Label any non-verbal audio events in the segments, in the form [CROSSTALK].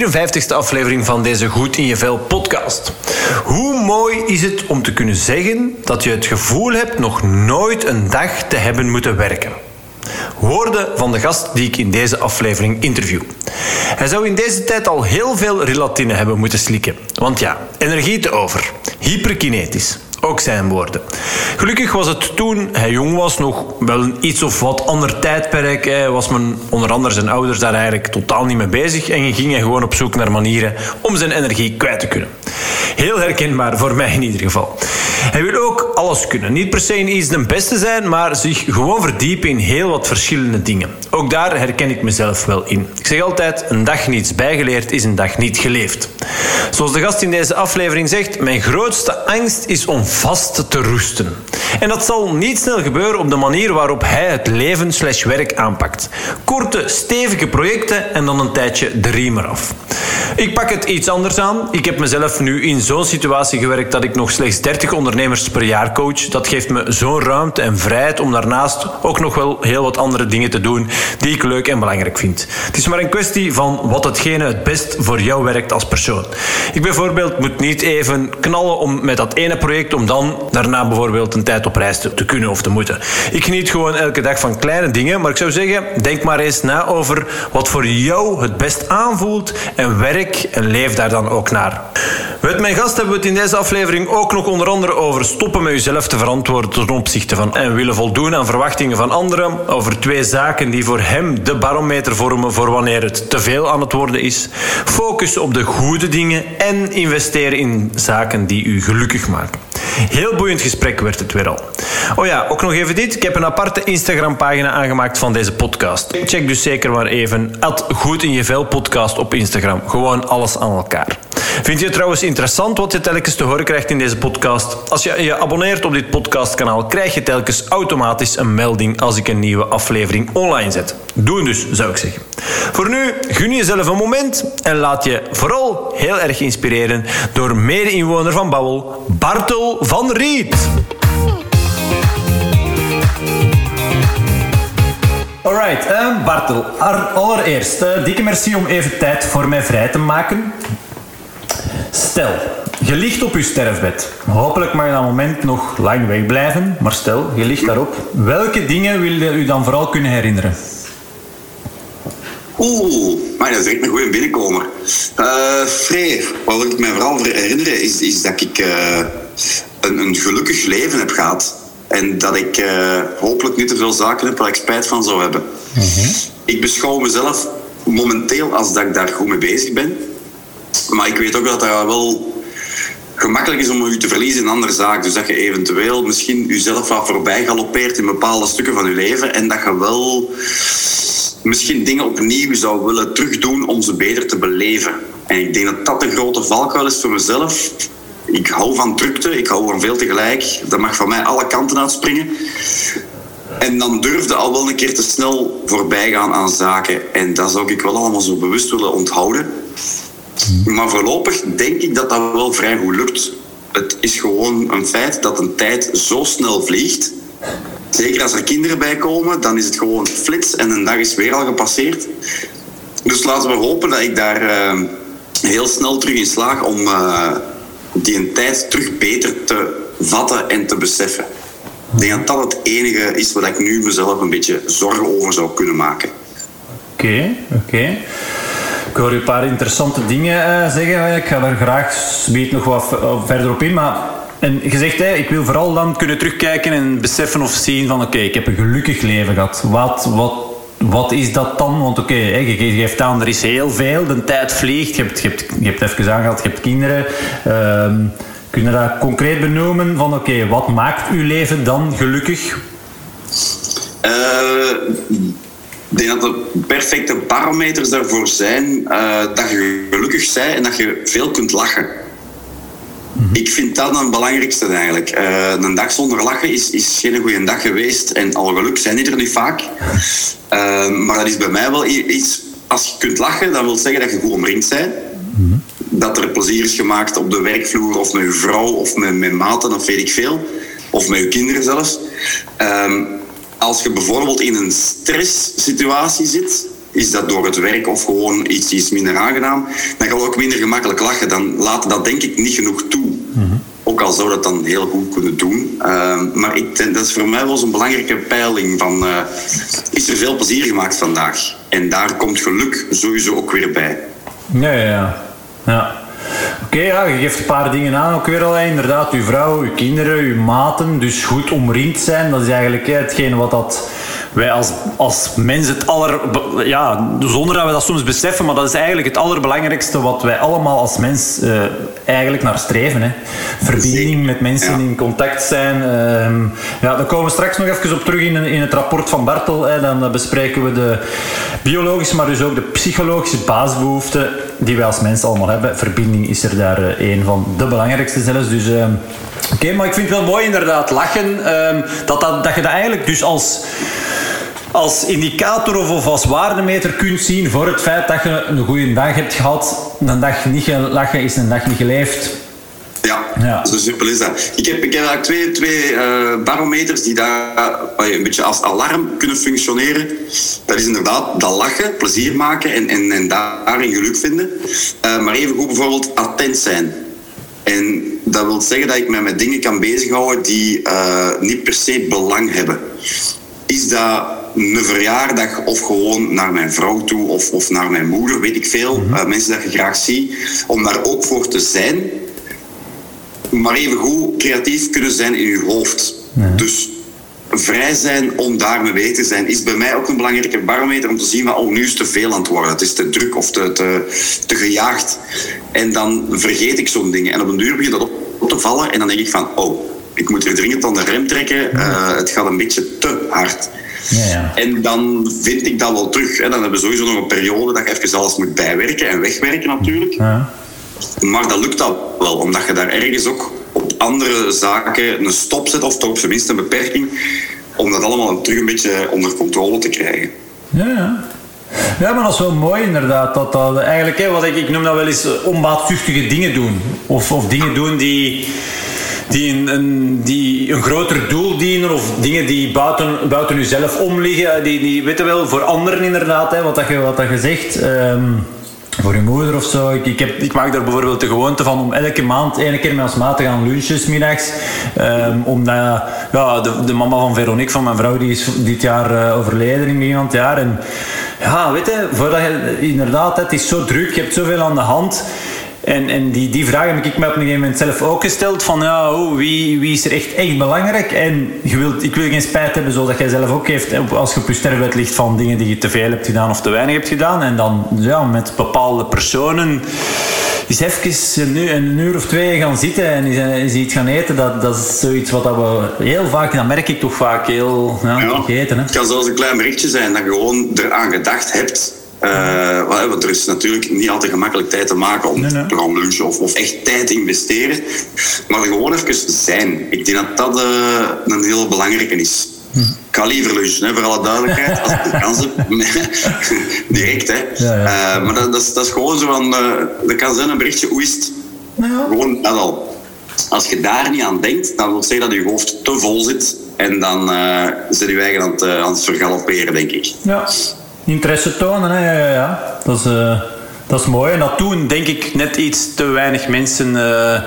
welkom bij de 54ste aflevering van deze Goed in je Vel podcast. Hoe mooi is het om te kunnen zeggen dat je het gevoel hebt nog nooit een dag te hebben moeten werken? Woorden van de gast die ik in deze aflevering interview. Hij zou in deze tijd al heel veel relatine hebben moeten slikken. Want ja, energie te over. Hyperkinetisch. Ook zijn woorden. Gelukkig was het toen hij jong was nog wel een iets of wat ander tijdperk. Hij was men onder andere zijn ouders daar eigenlijk totaal niet mee bezig en ging hij gewoon op zoek naar manieren om zijn energie kwijt te kunnen. Heel herkenbaar voor mij in ieder geval. Hij wil ook alles kunnen. Niet per se in iets de beste zijn, maar zich gewoon verdiepen in heel wat verschillende dingen. Ook daar herken ik mezelf wel in. Ik zeg altijd: een dag niets bijgeleerd is een dag niet geleefd. Zoals de gast in deze aflevering zegt: Mijn grootste angst is om vast te roesten. En dat zal niet snel gebeuren op de manier waarop hij het leven slash werk aanpakt. Korte, stevige projecten en dan een tijdje de riem eraf. Ik pak het iets anders aan. Ik heb mezelf nu in zo'n situatie gewerkt dat ik nog slechts 30 ondernemers per jaar coach. Dat geeft me zo'n ruimte en vrijheid om daarnaast ook nog wel heel wat andere dingen te doen die ik leuk en belangrijk vind. Het is maar een kwestie van wat hetgene het best voor jou werkt als persoon. Ik bijvoorbeeld moet niet even knallen om met dat ene project om dan daarna bijvoorbeeld een tijd op reis te, te kunnen of te moeten. Ik geniet gewoon elke dag van kleine dingen, maar ik zou zeggen, denk maar eens na over wat voor jou het best aanvoelt en werk en leef daar dan ook naar. Met mijn gast hebben we het in deze aflevering ook nog onder andere over stoppen met jezelf te verantwoorden ten opzichte van en willen voldoen aan verwachtingen van anderen. Over twee zaken die voor hem de barometer vormen voor wanneer het te veel aan het worden is. Focussen op de goede dingen en investeren in zaken die u gelukkig maken. Heel boeiend gesprek werd het weer al. Oh ja, ook nog even dit. Ik heb een aparte Instagram-pagina aangemaakt van deze podcast. Check dus zeker maar even at Goed in je Vel podcast op Instagram. Gewoon alles aan elkaar. Vind je het trouwens interessant wat je telkens te horen krijgt in deze podcast? Als je je abonneert op dit podcastkanaal, krijg je telkens automatisch een melding als ik een nieuwe aflevering online zet. Doe dus, zou ik zeggen. Voor nu, gun jezelf een moment en laat je vooral heel erg inspireren door mede-inwoner van Babbel, Bartel van Riet. Alright, uh, Bartel. Allereerst, uh, dikke merci om even tijd voor mij vrij te maken. Stel, je ligt op je sterfbed. Hopelijk mag je dat moment nog lang wegblijven, maar stel, je ligt daarop. Welke dingen wil je u dan vooral kunnen herinneren? Oeh, maar dat is echt een goede binnenkomer. Uh, Free, wat ik mij vooral herinneren is, is dat ik uh, een, een, gelukkig leven heb gehad. En dat ik uh, hopelijk niet te veel zaken heb waar ik spijt van zou hebben. Mm -hmm. Ik beschouw mezelf momenteel als dat ik daar goed mee bezig ben. Maar ik weet ook dat dat wel gemakkelijk is om je te verliezen in andere zaak. Dus dat je eventueel misschien jezelf wat voorbij galoppeert in bepaalde stukken van je leven. En dat je wel misschien dingen opnieuw zou willen terugdoen om ze beter te beleven. En ik denk dat dat de grote valkuil is voor mezelf. Ik hou van drukte, ik hou van veel tegelijk. Dat mag van mij alle kanten uitspringen. En dan durfde al wel een keer te snel voorbij gaan aan zaken. En dat zou ik wel allemaal zo bewust willen onthouden. Maar voorlopig denk ik dat dat wel vrij goed lukt. Het is gewoon een feit dat een tijd zo snel vliegt. Zeker als er kinderen bij komen, dan is het gewoon flits en een dag is weer al gepasseerd. Dus laten we hopen dat ik daar uh, heel snel terug in slaag om uh, die tijd terug beter te vatten en te beseffen. Ik denk dat dat het enige is wat ik nu mezelf een beetje zorgen over zou kunnen maken. Oké, oké. Ik hoor u een paar interessante dingen uh, zeggen. Ik ga daar graag weet nog wat verder op in. Maar en je zegt, ik wil vooral dan kunnen terugkijken en beseffen of zien van oké, ik heb een gelukkig leven gehad. Wat, wat, wat is dat dan? Want oké, je geeft aan, er is heel veel, de tijd vliegt, je hebt, je hebt, je hebt even aangehaald, je hebt kinderen. Uh, kun je dat concreet benoemen van oké, wat maakt uw leven dan gelukkig? Uh, ik denk dat de perfecte parameters daarvoor zijn uh, dat je gelukkig bent en dat je veel kunt lachen. Ik vind dat het belangrijkste eigenlijk. Uh, een dag zonder lachen is, is geen goede dag geweest. En al geluk zijn die er niet vaak. Uh, maar dat is bij mij wel iets... Als je kunt lachen, dat wil zeggen dat je goed omringd bent. Dat er plezier is gemaakt op de werkvloer of met je vrouw of met, met maten of weet ik veel. Of met je kinderen zelfs. Um, als je bijvoorbeeld in een stresssituatie zit, is dat door het werk of gewoon iets, iets minder aangenaam, dan gaan we ook minder gemakkelijk lachen. Dan laat dat denk ik niet genoeg toe. Ook al zou dat dan heel goed kunnen doen. Ehm, maar ik, dat is voor mij wel een belangrijke peiling van... Uh, is er veel plezier gemaakt vandaag? En daar komt geluk sowieso ook weer bij. Ja, ja, ja. ja. Oké, ja, je geeft een paar dingen aan ook weer al. Inderdaad, uw vrouw, uw kinderen, uw maten. Dus goed omringd zijn, dat is eigenlijk hetgeen wat dat wij als, als mens het aller... Ja, zonder dat we dat soms beseffen, maar dat is eigenlijk het allerbelangrijkste wat wij allemaal als mens uh, eigenlijk naar streven. Hè. Verbinding met mensen in contact zijn. Uh, ja, daar komen we straks nog even op terug in, in het rapport van Bartel. Hè. Dan bespreken we de biologische, maar dus ook de psychologische basisbehoeften die wij als mens allemaal hebben. Verbinding is er daar uh, een van de belangrijkste zelfs. Dus... Ehm, oké, maar ik vind het wel mooi inderdaad, lachen. Ehm, dat, dat, dat je dat eigenlijk dus als als indicator of, als waardemeter kunt zien voor het feit dat je een goede dag hebt gehad. Een dag niet gelachen is een dag niet geleefd. Ja, ja, zo simpel is dat. Ik heb, ik heb eigenlijk twee, twee uh, barometers die daar een beetje als alarm kunnen functioneren. Dat is inderdaad dat lachen, plezier maken en, en, en daarin geluk vinden. Uh, maar even goed bijvoorbeeld attent zijn. En dat wil zeggen dat ik me met dingen kan bezighouden die niet per se belang hebben. Is dat een verjaardag of gewoon naar mijn vrouw toe of, of naar mijn moeder, weet ik veel. Mm -hmm. mensen dat je graag ziet, om daar ook voor te zijn. Maar even goed creatief kunnen zijn in je hoofd. Dus vrij zijn om daarmee mee te zijn, is bij mij ook een belangrijke barometer om te zien wat oh, nu is te veel aan het worden. Het is te druk of te, te, te gejaagd. En dan vergeet ik zo'n dingen. En op een duur begint dat op te vallen en dan denk ik van, oh, ik moet er dringend aan de rem trekken. Uh, het gaat een beetje te hard. Ja, ja. En dan vind ik dat wel terug. Hè. Dan hebben we sowieso nog een periode dat je even alles moet bijwerken en wegwerken natuurlijk. Ja. Maar dat lukt dat wel, omdat je daar ergens ook op andere zaken een stop zet, of toch op zijn minst een beperking, om dat allemaal terug een beetje onder controle te krijgen. Ja, ja. Ja, maar dat is wel mooi inderdaad. Dat, dat eigenlijk, hè, wat ik, ik noem dat wel eens onbaatzuchtige dingen doen. Of, of dingen doen die die een, die een groter doel dienen of dingen die buiten, buiten jezelf om liggen. Die, die weten wel voor anderen inderdaad, hè, wat, dat je, wat dat je zegt. Um, voor je moeder of zo. Ik, ik, heb, ik maak daar bijvoorbeeld de gewoonte van om elke maand één keer met ons maat te gaan lunchen middags. Um, omdat ja, de, de, mama van Veronique, van mijn vrouw, die is dit jaar uh, overleden in het jaar. En ja, weet voordat je inderdaad, het is zo druk, je hebt zoveel aan de hand. En, en die, die vraag heb ik me op een gegeven moment zelf ook gesteld. Van ja, oh, wie, wie is er echt, echt belangrijk? En je wilt, ik wil geen spijt hebben, zoals jij zelf ook heeft. Als je op je sterfbed ligt van dingen die je te veel hebt gedaan of te weinig hebt gedaan. En dan ja, met bepaalde personen eens even een, een uur of twee gaan zitten en eens, iets gaan eten. Dat, dat is zoiets wat we heel vaak, dat merk ik toch vaak heel ja, ja, vergeten. Hè? Het kan zelfs een klein berichtje zijn dat je gewoon eraan gedacht hebt uh, want er is natuurlijk niet altijd gemakkelijk tijd te maken om te gaan lunchen of, of, echt tijd te investeren. Maar gewoon even zijn. Ik denk dat dat uh, een heel belangrijke is. Hm. Ik ga liever lunchen, hè, voor alle duidelijkheid. Als ik de kans heb. [LAUGHS] [LAUGHS] Direct, hè. Ja, ja. Uh, maar dat, dat, is, dat, is, gewoon zo van... dat kan zijn een berichtje, hoe is het? Ja. Gewoon dat al. Als je daar niet aan denkt, dan wil zeggen dat je hoofd te vol zit. En dan uh, zit je eigen aan het, aan het vergalopperen, denk ik. Ja interesse tonen. Ja, ja, ja. Dat, is, uh, dat is mooi. En dat doen, denk ik, net iets te weinig mensen. Uh,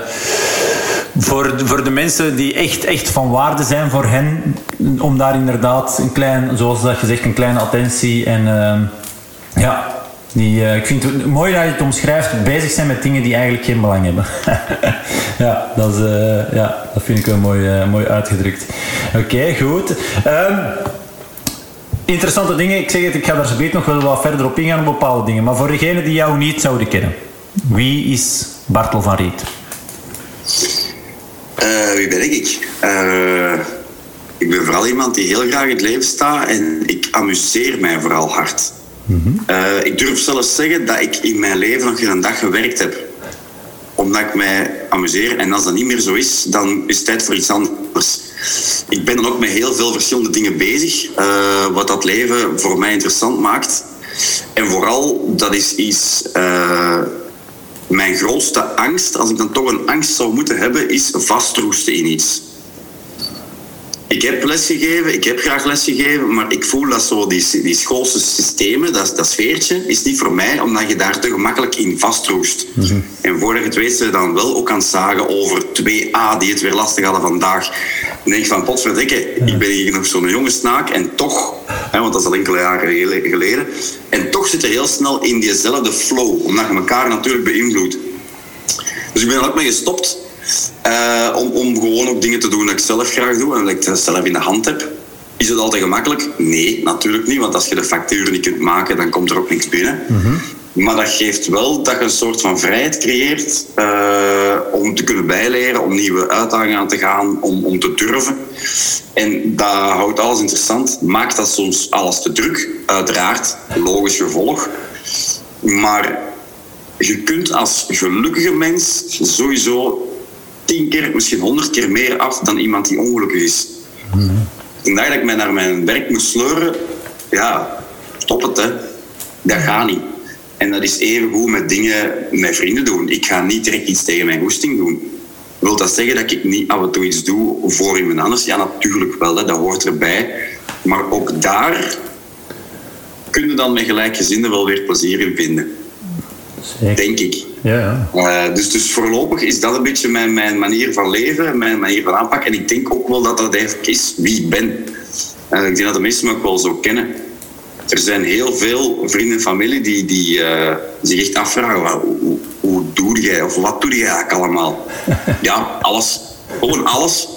voor, voor de mensen die echt, echt van waarde zijn voor hen, om daar inderdaad een klein, zoals dat gezegd, een kleine attentie en uh, ja, die, ik vind het mooi dat je het omschrijft, bezig zijn met dingen die eigenlijk geen belang hebben. [LAUGHS] ja, dat is, ja, dat vind ik wel mooi, mooi uitgedrukt. Oké, goed. Um, interessante dingen. Ik zeg het, ik ga daar zo nog wel wat verder op ingaan op bepaalde dingen. Maar voor degenen die jou niet zouden kennen, wie is Bartel van Riet? Uh, wie ben ik? Uh, ik ben vooral iemand die heel graag in het leven staat en ik amuseer mij vooral hard. Mm -hmm. uh, ik durf zelfs zeggen dat ik in mijn leven nog geen dag gewerkt heb. Omdat ik mij amuseer. En als dat niet meer zo is, dan is het tijd voor iets anders. Ik ben dan ook met heel veel verschillende dingen bezig, uh, wat dat leven voor mij interessant maakt. En vooral, dat is iets. Uh, mijn grootste angst, als ik dan toch een angst zou moeten hebben, is vastroesten in iets. Ik heb lesgegeven, ik heb graag lesgegeven, maar ik voel dat zo die, die schoolse systemen, dat, dat sfeertje, is niet voor mij, omdat je daar te gemakkelijk in vastroest. En voordat je het weet, ze dan wel ook aan het zagen over 2A, die het weer lastig hadden vandaag. Dan denk je van, potverdikke, ik ben hier nog zo'n jonge snaak en toch, hè, want dat is al enkele jaren geleden, en toch zit je heel snel in diezelfde flow, omdat je elkaar natuurlijk beïnvloedt. Dus ik ben er ook mee gestopt uh, om, om gewoon ook dingen te doen dat ik zelf graag doe en dat ik zelf in de hand heb. Is het altijd gemakkelijk? Nee, natuurlijk niet. Want als je de facturen niet kunt maken, dan komt er ook niks binnen. Maar dat geeft wel dat je een soort van vrijheid creëert uh, om te kunnen bijleren, om nieuwe uitdagingen aan te gaan, om, om te durven. En dat houdt alles interessant. Maakt dat soms alles te druk? Uiteraard, logisch gevolg. Maar je kunt als gelukkige mens sowieso tien keer, misschien honderd keer meer af dan iemand die ongelukkig is. Mm dag dat ik mij naar mijn werk moest sleuren, ja, stop het hè. Dat gaat niet. En dat is even goed met dingen met vrienden doen. Ik ga niet direct iets tegen mijn goesting doen. Wil dat zeggen dat ik niet af en toe iets doe voor iemand anders? Ja, natuurlijk wel, hè. dat hoort erbij. Maar ook daar kun je dan met gelijkgezinden wel weer plezier in vinden. Denk ik. Ja, Uh, dus, dus voorlopig is dat een beetje mijn, mijn manier van leven, mijn manier van aanpak. En ik denk ook wel dat dat eigenlijk is wie ik ben. Uh, ik denk dat de mensen me ook wel zo kennen. Er zijn heel veel vrienden en familie die, die uh, zich echt afvragen: hoe, hoe doe jij of wat doe jij eigenlijk allemaal? [LAUGHS] ja, alles. Gewoon alles.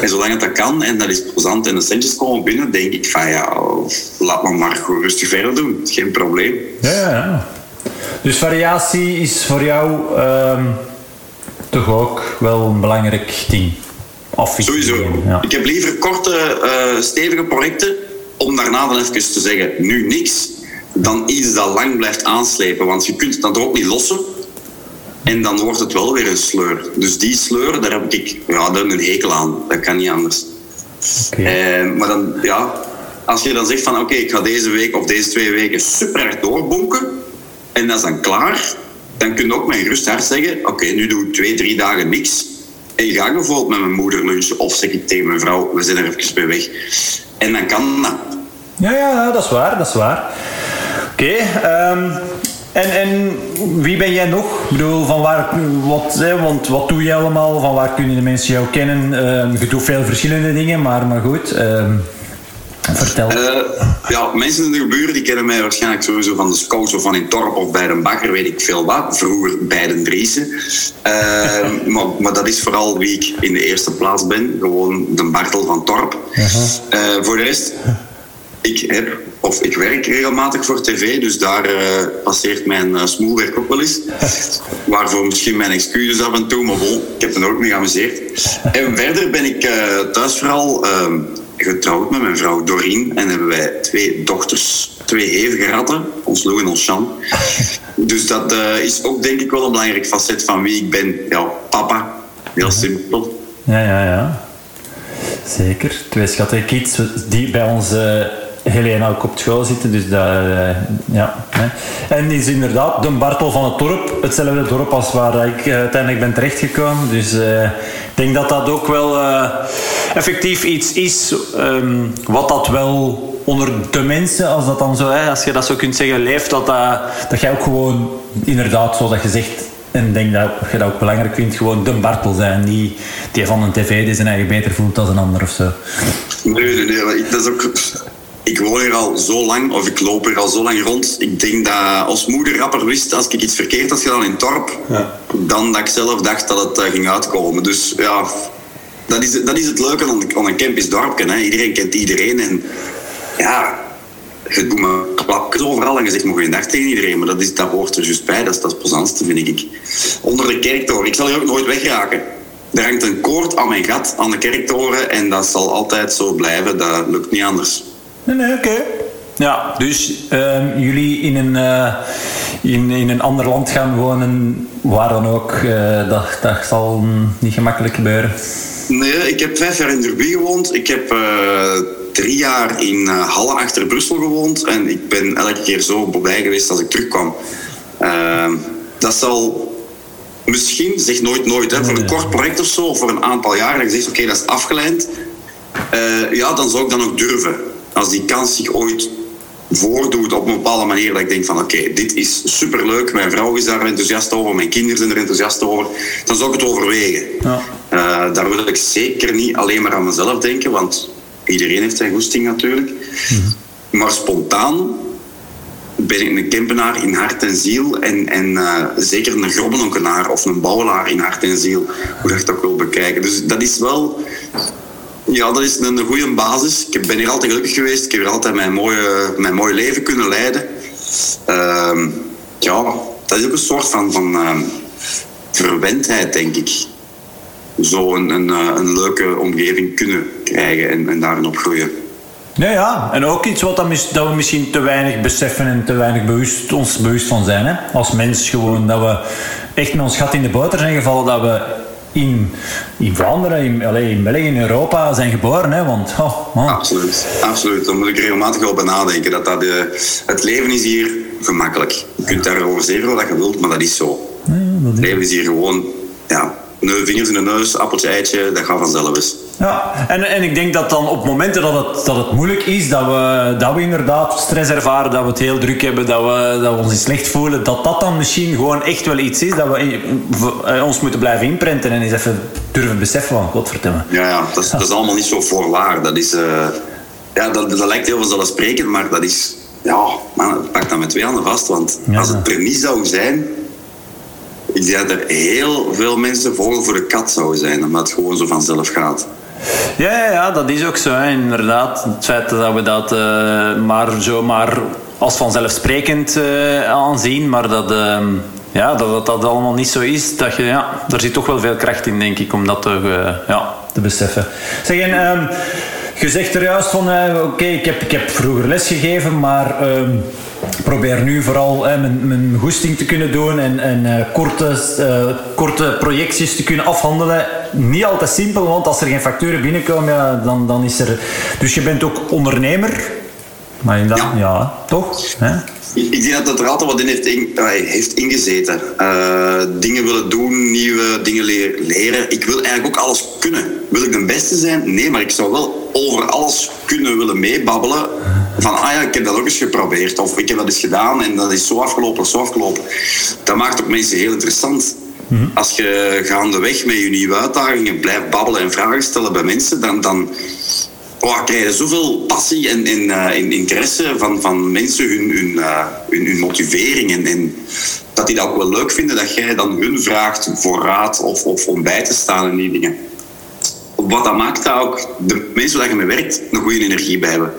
En zolang het dat kan en dat is plezant en de centjes komen binnen, denk ik van ja, laat me maar rustig verder doen. Geen probleem. Ja, ja. Dus variatie is voor jou um, toch ook wel een belangrijk ding. Sowieso. Ja. Ik heb liever korte, uh, stevige projecten om daarna dan even te zeggen, nu niks, dan iets dat lang blijft aanslepen. Want je kunt het dan ook niet lossen. En dan wordt het wel weer een sleur. Dus die sleur, daar heb ik ja, daar een hekel aan. Dat kan niet anders. Okay. Uh, maar dan, ja, als je dan zegt van oké, okay, ik ga deze week of deze twee weken super hard doorbonken en dat is dan klaar, dan kun je ook met een hart zeggen: Oké, nu doe ik twee, drie dagen niks. En ga ik bijvoorbeeld met mijn moeder lunchen of zeg ik tegen mijn vrouw: We zijn er even bij weg. En dan kan dat. Ja, ja, dat is waar, dat is waar. Oké, um, en, en wie ben jij nog? Ik bedoel, van waar, wat, hè, want wat doe je allemaal? Van waar kunnen de mensen jou kennen? Um, je doet veel verschillende dingen, maar, maar goed. Um, Vertel. Uh, ja, mensen in de buurt die kennen mij waarschijnlijk sowieso van de scouts of van in Torp of bij de bakker, weet ik veel wat. Vroeger bij de Driessen. Uh, [LAUGHS] maar, maar, dat is vooral wie ik in de eerste plaats ben. Gewoon de Bartel van Torp. Uh -huh. voor de rest, ik heb of ik werk regelmatig voor tv, dus daar uh, passeert mijn uh, smoelwerk ook wel eens. [LAUGHS] Waarvoor misschien mijn excuses af en toe, maar bon, ik heb er ook mee geamuseerd. En verder ben ik uh, thuis vooral ehm, getrouwd met mijn vrouw Doreen en hebben wij twee dochters, twee hevige ratten, ons Lou en ons Jean. [LAUGHS] Dus dat uh, is ook denk ik wel een belangrijk facet van wie ik ben. Ja, papa. Heel simpel. Ja, ja, ja. Zeker. Twee schattige kids die bij ons uh, Helena ook op school zitten. Dus dat, uh, ja. Hè. En is inderdaad de Bartel van het dorp. Hetzelfde dorp als waar ik uiteindelijk ben terechtgekomen. Dus ik denk dat dat ook wel effectief iets is um, wat dat wel onder de mensen, als, dat dan zo, hè, als je dat zo kunt zeggen, leeft. Dat, dat, dat jij ook gewoon, inderdaad, zoals je zegt, en denk dat je dat ook belangrijk vindt, gewoon de Bartel zijn. Die, die van een tv die zijn eigen beter voelt dan een ander of zo. Nee, nee, nee. Dat is ook ik woon hier al zo lang, of ik loop hier al zo lang rond. Ik denk dat als moeder rapper wist, als ik iets verkeerd had gedaan in ja. dan dat ik zelf dacht dat het uh, ging uitkomen. Dus ja, dat is, dat is het leuke aan, aan een campus dorpje. Hè. Iedereen kent iedereen en ja, je doet maar klapjes overal en je zegt maar goeiedag tegen iedereen. Maar dat, is, dat hoort er juist bij, dat is, dat is het plezantste, vind ik. Onder de kerktoren, ik zal hier ook nooit wegraken. Er hangt een koord aan mijn gat, aan de kerktoren en dat zal altijd zo blijven. Dat lukt niet anders. Nee, nee, oké. Okay. Ja, dus uh, jullie in een, uh, in, in een ander land gaan wonen, waar dan ook, uh, dat, dat zal niet gemakkelijk gebeuren. Nee, ik heb vijf jaar in Derby gewoond. Ik heb uh, drie jaar in Halle achter Brussel gewoond. En ik ben elke keer zo blij geweest als ik terugkwam. dat zal misschien, zeg nooit nooit, hè, voor een kort project of zo, of voor een aantal jaar, dat je zegt, oké, okay, dat is afgeleid Eh, ja, dan zou ik dan ook durven. Als die kans zich ooit voordoet op een bepaalde manier dat ik denk van oké, dit is superleuk, mijn vrouw is daar enthousiast over, mijn kinderen zijn er enthousiast over, dan zou ik het overwegen. Ja. Uh, daar wil ik zeker niet alleen maar aan mezelf denken, want iedereen heeft zijn goesting natuurlijk. Mhm. Maar spontaan ben ik een Kempenaar in hart en ziel en, en uh, zeker een Grobbenonkenaar of een Bouwelaar in hart en ziel, hoe dat ik dat wil bekijken. Dus dat is wel ja, dat is een goede basis. Ik ben hier altijd gelukkig geweest. Ik heb hier altijd mijn mooie, mijn mooie leven kunnen leiden. Uh, ja, dat is ook een soort van, van uh, verwendheid, denk ik. Zo een, een, eh, een leuke omgeving kunnen krijgen en, en daarin opgroeien. Ja, ja, en ook iets wat dat we misschien te weinig beseffen en te weinig bewust, ons bewust van zijn. Hè? Als mens gewoon, dat we echt met ons gat in de boter zijn gevallen, dat we in, in Vlaanderen, in, allez, in België, in Europa zijn geboren. Hè? Want, oh, man. Absoluut, absoluut. Daar moet ik regelmatig over nadenken. Dat dat, uh, het leven is hier gemakkelijk. Je kunt daarover zeggen wat je wilt, maar dat is zo. Ja, dat is... Het leven is hier gewoon ja, vingers in de neus, appeltje, eitje, dat gaat vanzelf eens. Ja, en, en ik denk dat dan op momenten dat het, dat het moeilijk is, dat we, dat we inderdaad stress ervaren, dat we het heel druk hebben, dat we, dat we ons slecht voelen, dat dat dan misschien gewoon echt wel iets is dat we eh, ons moeten blijven inprenten en eens even durven beseffen van, godverdomme. Ja, ja dat, is, dat is allemaal niet zo voorwaar. Dat is, uh, ja, dat, dat lijkt heel vanzelfsprekend, maar dat is, ja, man, pak dat met twee handen vast, want als het er niet zou zijn, ik denk dat er heel veel mensen vogel voor de kat zouden zijn, omdat het gewoon zo vanzelf gaat. Ja, ja, ja, dat is ook zo, inderdaad. Het feit dat we dat uh, maar zomaar als vanzelfsprekend uh, aanzien, maar dat, uh, ja, dat, dat allemaal niet zo is. Dat je, ja, daar zit toch wel veel kracht in, denk ik, om dat te, ja, te beseffen. Zeg, en, ehm, je zegt er juist van, oké, ik, heb, ik heb vroeger lesgegeven, maar ehm, probeer nu vooral mijn, mijn goesting te kunnen doen en, en uh, korte, korte projecties te kunnen afhandelen. Niet altijd simpel, want als er geen facturen binnenkomen, dan, dan is er... Dus je bent ook ondernemer. Maar in dat, ja. ja. toch? Hè? Ik denk dat het er altijd wat in heeft, in, heeft ingezeten. Uh, dingen willen doen, nieuwe dingen leren. Ik wil eigenlijk ook alles kunnen. Wil ik de beste zijn? Nee, maar ik zou wel over alles kunnen willen meebabbelen. Van, ah ja, ik heb dat ook eens geprobeerd. Of ik heb dat eens gedaan en dat is zo afgelopen of zo afgelopen. Dat maakt ook mensen heel interessant. Mhm. Als je gaandeweg met je nieuwe uitdagingen blijft babbelen en vragen stellen bij mensen, dan, dan oh, krijg je zoveel passie en, en uh, interesse van, van mensen, hun, hun, uh, hun, hun, motivering. En, en, dat die dat ook wel leuk vinden dat jij dan hun vraagt voor raad of, of om bij te staan in die dingen. Wat dat maakt dat ook de mensen waar je mee werkt een goede energie bij hebben.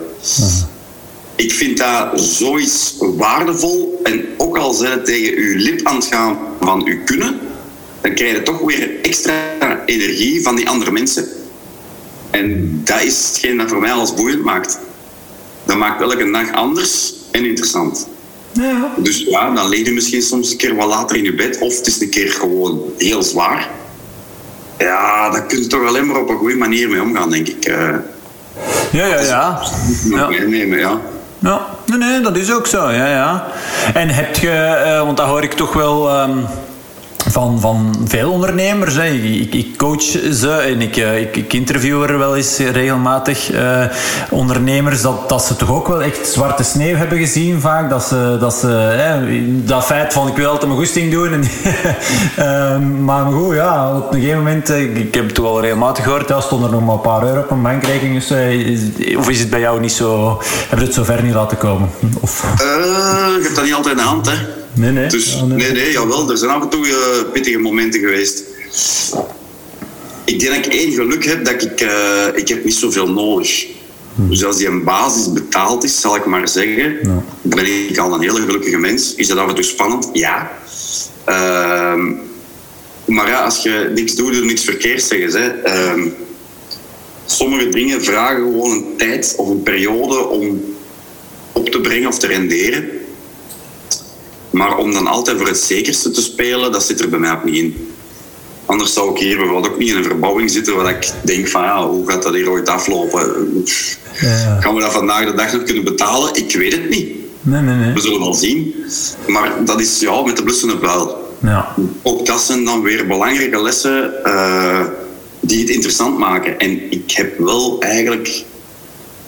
Ik vind dat zoiets waardevol. En ook al zijn het tegen uw lip aan het gaan van uw kunnen, dan krijg je toch weer extra energie van die andere mensen. En dat is hetgeen dat voor mij alles boeiend maakt. Dat maakt elke dag anders en interessant. Ja. Dus ja, dan lig je misschien soms een keer wat later in je bed, of het is een keer gewoon heel zwaar. Ja, daar kun je toch alleen maar op een goede manier mee omgaan, denk ik. Uh, ja, ja, ja. ja. Meenemen, ja. Ja, nee, nee, dat is ook zo. Ja, ja. En heb je, uh, want dat hoor ik toch wel. Um, van, van veel ondernemers. Hè. Ik, ik, coach ze en ik, eh, ik, ik interview er wel eens regelmatig uh, ondernemers. Dat, dat ze toch ook wel echt zwarte sneeuw hebben gezien vaak. Dat ze, dat, ze dat feit van ik wil altijd mijn goesting doen. En, [LAUGHS] uh, maar goed, ja, op een gegeven moment, eh, ik, heb het al regelmatig gehoord, ja, stond er nog maar een paar euro op een bankrekening. Dus, uh, of is het bij jou niet zo, heb je het zo ver niet laten komen? Of? Uh, dat niet altijd in de hand, hè. Nee, nee. Dus, nee, nee, jawel. Er zijn af en toe uh, pittige momenten geweest. Ik denk dat ik één geluk heb dat ik... Uh, ik heb niet zoveel nodig. Hm. Dus als die een basis betaald is, zal ik maar zeggen, ja. ben ik al een hele gelukkige mens. Is dat af en toe spannend? Ja. Uh, maar ja, als je niks doet, doe je niks verkeerd, zeggen ze. Uh, sommige dingen vragen gewoon een tijd of een periode om op te brengen of te renderen. Maar om dan altijd voor het zekerste te spelen, dat zit er bij mij ook niet in. Anders zou ik hier bijvoorbeeld ook niet in een verbouwing zitten waar ik denk van ja, hoe gaat dat hier ooit aflopen? Ja. Gaan we dat vandaag de dag nog kunnen betalen? Ik weet het niet. Nee, nee, nee. We zullen wel zien. Maar dat is ja, met de blussende buil. Ja. Ook dat zijn dan weer belangrijke lessen. Uh, die het interessant maken. En ik heb wel eigenlijk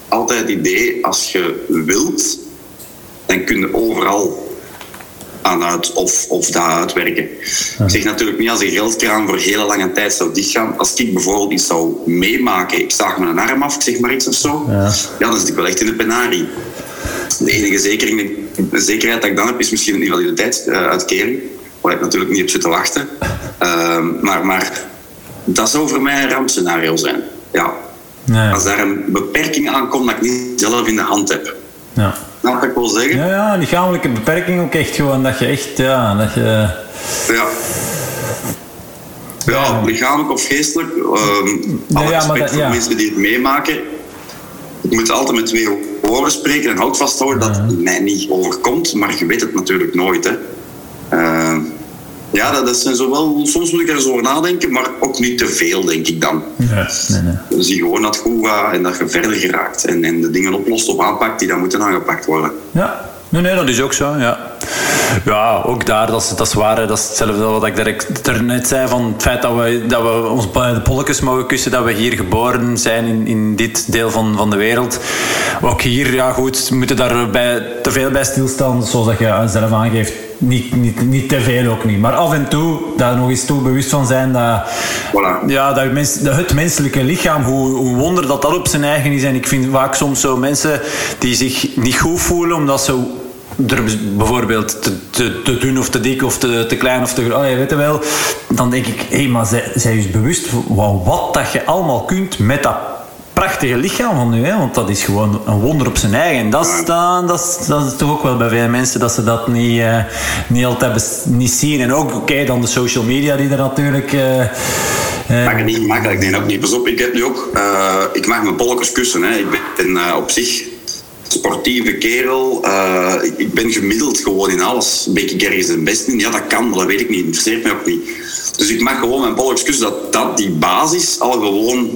altijd het idee, als je wilt, dan kun je overal aan uit of, of dat uitwerken. Ik zeg natuurlijk niet als een geldkraan voor hele lange tijd zou dichtgaan. Als ik bijvoorbeeld iets zou meemaken, ik zag mijn arm af, ik zeg maar iets of zo, ja, ja dan zit ik wel echt in de penarie. De enige zekering, de zekerheid dat ik dan heb, is misschien een invaliditeitsuitkering. Waar ik natuurlijk niet op zit te wachten. Uh, maar, maar dat zou voor mij een rampscenario zijn. Ja. Nee. Als daar een beperking aan komt dat ik niet zelf in de hand heb. Ja. Dat ik wel zeggen. Ja, ja, lichamelijke beperking ook echt gewoon dat je echt, ja, dat je... Ja. Ja, lichamelijk of geestelijk. Um, alle respect voor mensen die het meemaken. Ik moet altijd met twee woorden spreken en houd vasthouden dat het mij niet overkomt, maar je weet het natuurlijk nooit. Hè. Ja, dat, dat zijn zowel, soms moet ik er zo over nadenken, maar ook niet te veel, denk ik dan. Ja, nee, nee. Dus je gewoon dat goed gaat en dat je verder geraakt en, en de dingen oplost of aanpakt die dan moeten aangepakt worden. Ja, Nee, nee, dat is ook zo, ja. Ja, ook daar, dat is, dat is waar. Dat is hetzelfde wat ik er net zei, van het feit dat we, dat we ons bij de polletjes mogen kussen, dat we hier geboren zijn in, in dit deel van, van de wereld. Ook hier, ja goed, we moeten daar bij, te veel bij stilstaan, zoals je zelf aangeeft. Niet, niet, niet te veel ook niet. Maar af en toe, daar nog eens toe bewust van zijn dat, voilà. ja, dat, mens, dat het menselijke lichaam, hoe, hoe wonder dat dat op zijn eigen is. En ik vind vaak soms zo mensen die zich niet goed voelen omdat ze er bijvoorbeeld te, te, te dun of te dik of te, te klein of te groot, oh, je weet het wel. Dan denk ik, hé, hey, maar zij, zij is bewust van wat dat je allemaal kunt met dat prachtige lichaam van u. Hè? Want dat is gewoon een wonder op zijn eigen. En dat, is, dat, dat, is, dat is toch ook wel bij veel mensen dat ze dat niet, uh, niet altijd niet zien. En ook, oké, dan de social media die er natuurlijk... Uh, uh, mag het niet makkelijk, nee, ook niet. Pas op, ik heb nu ook... Ik mag mijn bolletjes kussen. Hè. Ik ben op zich sportieve kerel. Uh, ik ben gemiddeld gewoon in alles. Ben ik ergens de beste in? Ja, dat kan, maar dat weet ik niet. Interesseert mij ook niet. Dus ik mag gewoon mijn bolletjes kussen dat, dat die basis al gewoon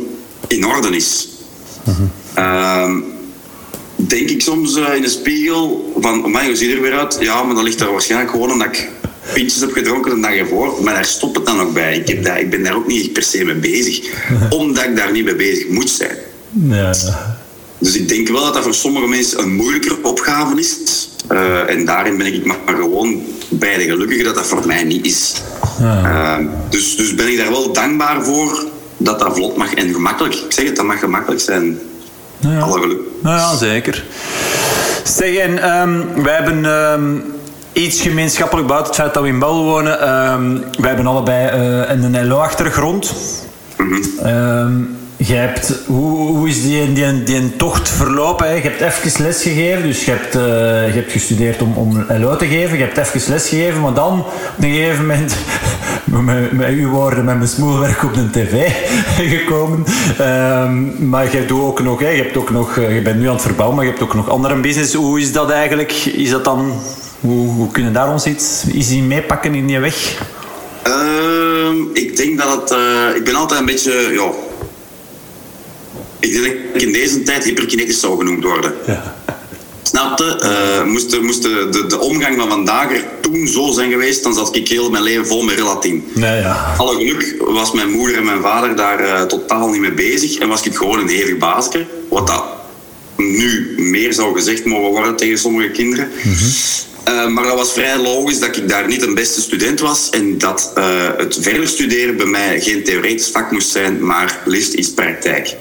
in orde is. Uh, denk ik soms uh, in de spiegel van, oh hoe ziet er weer uit? Ja, maar dan ligt er waarschijnlijk gewoon omdat ik pintjes heb gedronken de dag ervoor. Maar daar stopt het dan ook bij. Ik, heb daar, ik ben daar ook niet per se mee bezig. [LAUGHS] Omdat ik daar niet mee bezig moet zijn. Ja, Dus ik denk wel dat dat voor sommige mensen een moeilijker opgave is. Uh, en daarin ben ik maar gewoon bij de gelukkige dat dat voor mij niet is. Ja. Uh, dus, dus ben ik daar wel dankbaar voor dat dat vlot mag en gemakkelijk. Ik zeg het, dat mag gemakkelijk zijn. Ja. Alle geluk. Nou ja, zeker. Zeg, en um, wij hebben um, iets gemeenschappelijk buiten het feit dat we in Bel wonen. Um, wij hebben allebei uh, een LO-achtergrond. Mm -hmm. Je hebt, hoe, hoe is die, die, die tocht verlopen? Je hebt even les gegeven, dus je hebt, uh, je hebt gestudeerd om, om LO te geven. Je hebt even les gegeven, maar dan op een gegeven moment, [LAUGHS] met, met uw woorden, met mijn smoelwerk op de tv [LAUGHS] gekomen. Um, maar je, doet ook nog, hè? je, hebt ook nog, eh, je bent nu aan het verbouwen, maar je hebt ook nog andere business. Hoe is dat eigenlijk? Is dat dan, hoe, hoe kunnen daar ons iets, iets in meepakken in je weg? Uh, ik denk dat het, uh, ik ben altijd een beetje, ja, ik denk dat ik in deze tijd hyperkinetisch zou genoemd worden. Ja. Snapte? Uh, moest, moest de, de, de, omgang van vandaag er toen zo zijn geweest, dan zat ik heel mijn leven vol met relatien. Nee, ja. Alle geluk was mijn moeder en mijn vader daar uh, totaal niet mee bezig en was ik gewoon een hevig baasje. Wat dat nu meer zou gezegd mogen worden tegen sommige kinderen. Mm -hmm. uh, maar dat was vrij logisch dat ik daar niet een beste student was en dat het verder studeren bij mij geen theoretisch vak moest zijn, maar liefst iets praktijk.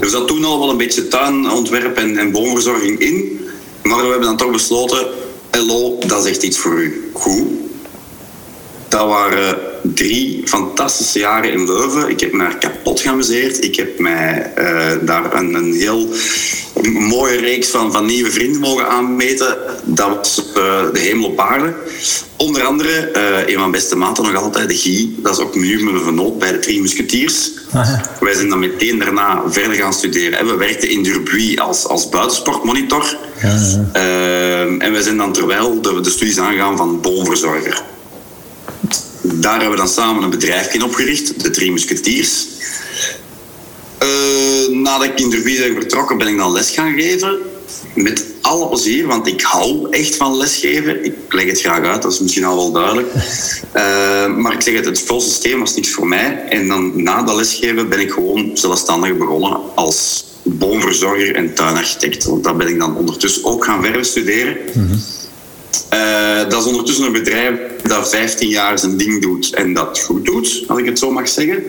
Er zat toen al wel een beetje tuinontwerp en, en boomverzorging in. Maar we hebben dan toch besloten, LO, dat is echt iets voor u. Goed. Dat waren drie fantastische jaren in Leuven. Ik heb me daar kapot geamuseerd. Ik heb mij uh, daar een, een, heel mooie reeks van, van nieuwe vrienden mogen aanmeten. Dat was uh, de hemel op aarde. Onder andere, uh, een van mijn beste maten nog altijd, de Guy. Dat is ook nu mijn vernoot bij de Drie Musketeers. Ah, Wij zijn dan meteen daarna verder gaan studeren. We werkten in Durbuy als, als buitensportmonitor. Ja, en wij zijn dan terwijl de, de studies aangegaan van boomverzorger daar hebben we dan samen een bedrijf in opgericht, de Drie Musketeers. Uh, nadat ik in de ben vertrokken, ben ik dan les gaan geven. met alle plezier, want ik hou echt van lesgeven. Ik leg het graag uit, dat is misschien al wel duidelijk. Uh, [LAUGHS] maar ik zeg het, het schoolsysteem was niks voor mij. En dan na dat lesgeven ben ik gewoon zelfstandig begonnen als boomverzorger en tuinarchitect. Want dat ben ik dan ondertussen ook gaan verder studeren. Uh, dat is ondertussen een bedrijf dat 15 jaar zijn ding doet en dat goed doet, als ik het zo mag zeggen.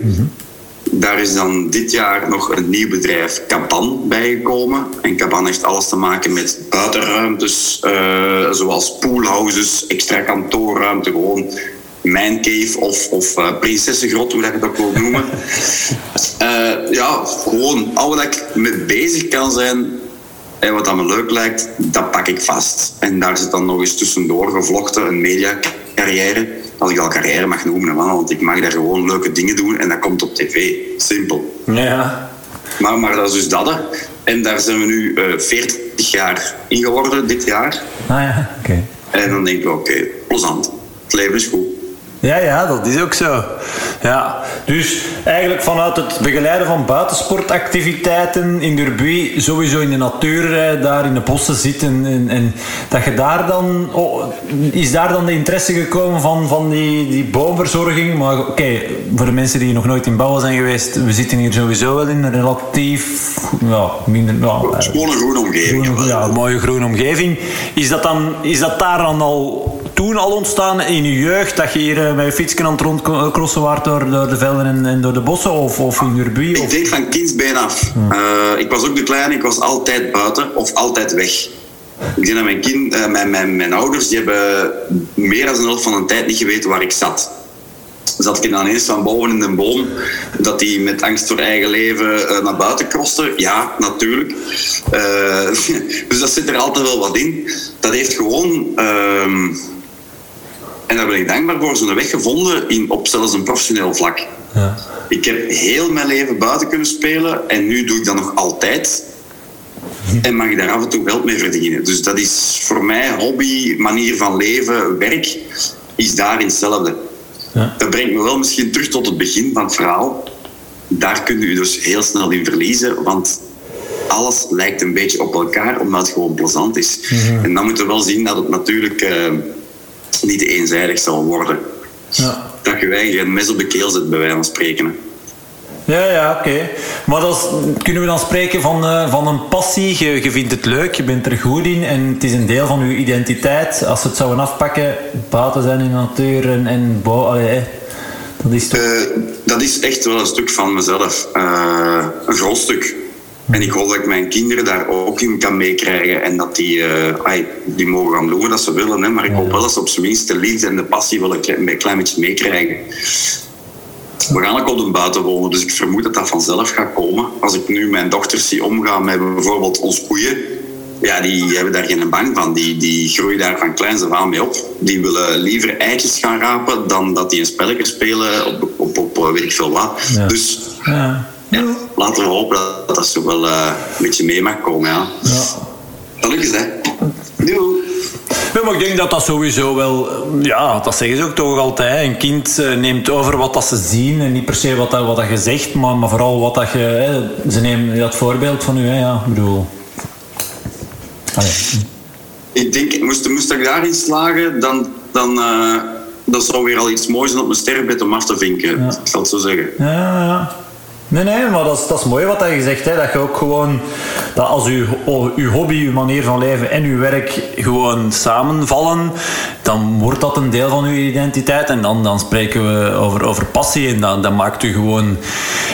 Daar is dan dit jaar nog een nieuw bedrijf, Caban, bijgekomen. En Caban heeft alles te maken met buitenruimtes, uh, zoals poolhouses, extra kantoorruimte, gewoon cave of, of uh, prinsessengrot, hoe dat je dat wil noemen. [LAUGHS] ja, gewoon al wat ik mee bezig kan zijn en wat me leuk lijkt, dat pak ik vast. En daar zit dan nog eens tussendoor gevlochten een mediacarrière. Als ik al carrière mag noemen, want ik mag daar gewoon leuke dingen doen en dat komt op tv. Simpel. Ja. Maar, maar dat is dus dat. En daar zijn we nu uh, 40 jaar in geworden dit jaar. Ah ja, oké. En dan denk ik, oké, okay, plezant. Het leven is goed. Ja, ja, dat is ook zo. Ja. Dus eigenlijk vanuit het begeleiden van buitensportactiviteiten in Derby, sowieso in de natuur, daar in de bossen zitten. En, en dat je daar dan, oh, is daar dan de interesse gekomen van, van die, die boomverzorging? Maar oké, voor de mensen die nog nooit in bouwen zijn geweest, we zitten hier sowieso wel in een relatief, ja, minder... Ja, Schone groene omgeving. Groen, ja, een mooie groene omgeving. Is dat, dan, is dat daar dan al toen al ontstaan in je jeugd, dat je hier met je fietsje aan het rondcrossen waart door, door de velden en, en, door de bossen of, of in Urbi? Ik denk van kindsbeen af. Uh, ik was ook de kleine, ik was altijd buiten of altijd weg. Ik denk dat mijn, kind, uh, mijn, mijn, mijn ouders die hebben meer dan een helft van de tijd niet geweten waar ik zat. Zat ik dan eens van boven in een boom, dat die met angst voor eigen leven naar buiten kroste? Ja, natuurlijk. [LAUGHS] dus dat zit er altijd wel wat in. Dat heeft gewoon ehm, en daar ben ik dankbaar voor, zo'n weg gevonden in, op zelfs een professioneel vlak. Ja. Ik heb heel mijn leven buiten kunnen spelen en nu doe ik dat nog altijd. En mag ik daar af en toe geld mee verdienen. Dus dat is voor mij hobby, manier van leven, werk, is daarin hetzelfde. Ja. Dat brengt me wel misschien terug tot het begin van het verhaal. Daar kun je dus heel snel in verliezen, want alles lijkt een beetje op elkaar, omdat het gewoon plezant is. Mhm. En dan moeten we wel zien dat het natuurlijk... Uh, niet eenzijdig zal worden. Ja. Dat je eigenlijk een mes op de keel zit, bij wijze van spreken. Ja, ja, oké. Maar dat kunnen we dan spreken van, uh, van een passie? Je, je vindt het leuk, je bent er goed in en het is een deel van je identiteit. Als we het zouden afpakken, buiten zijn in de natuur en, en allee, dat is toch... Uh, dat is echt wel een stuk van mezelf. Uh, een groot stuk. En ik hoop dat ik mijn kinderen daar ook in kan meekrijgen. En dat die, uh, die mogen gaan doen wat ze willen. Hè. Maar ik hoop wel dat ze op zijn minst de liefde en de passie wel een klein, klein beetje meekrijgen. We gaan ook op de buiten wonen, dus ik vermoed dat dat vanzelf gaat komen. Als ik nu mijn dochters zie omgaan met bijvoorbeeld ons koeien, ja, die hebben daar geen bang van. Die, die groeien daar van kleins af aan mee op. Die willen liever eitjes gaan rapen dan dat die een spelletje spelen op, op, op weet ik veel wat. Dus ja ja, laten we hopen dat dat zo wel uh, een beetje mee mag komen. Ja. Ja. Gelukkig, hè. Doei. Ja, maar ik denk dat dat sowieso wel... Ja, dat zeggen ze ook toch altijd. Een kind eh, neemt over wat dat ze zien. En niet per se wat, dat, wat dat je zegt, maar, maar vooral wat dat je... Hè, ze nemen dat voorbeeld van u, hè, ja. Ik bedoel... Allee. Ik denk, moest, moest ik daarin slagen, dan... dan uh, dat zou weer al iets moois zijn op mijn sterrenbed om af te vinken. Ja. Ik zal het zo zeggen. Ja, ja. Nee, nee, maar dat is, dat is mooi wat je zegt. Hè? Dat je ook gewoon, dat als je, je hobby, je manier van leven en je werk gewoon samenvallen, dan wordt dat een deel van je identiteit. En dan, dan spreken we over, over passie. En dan, dan maakt u gewoon,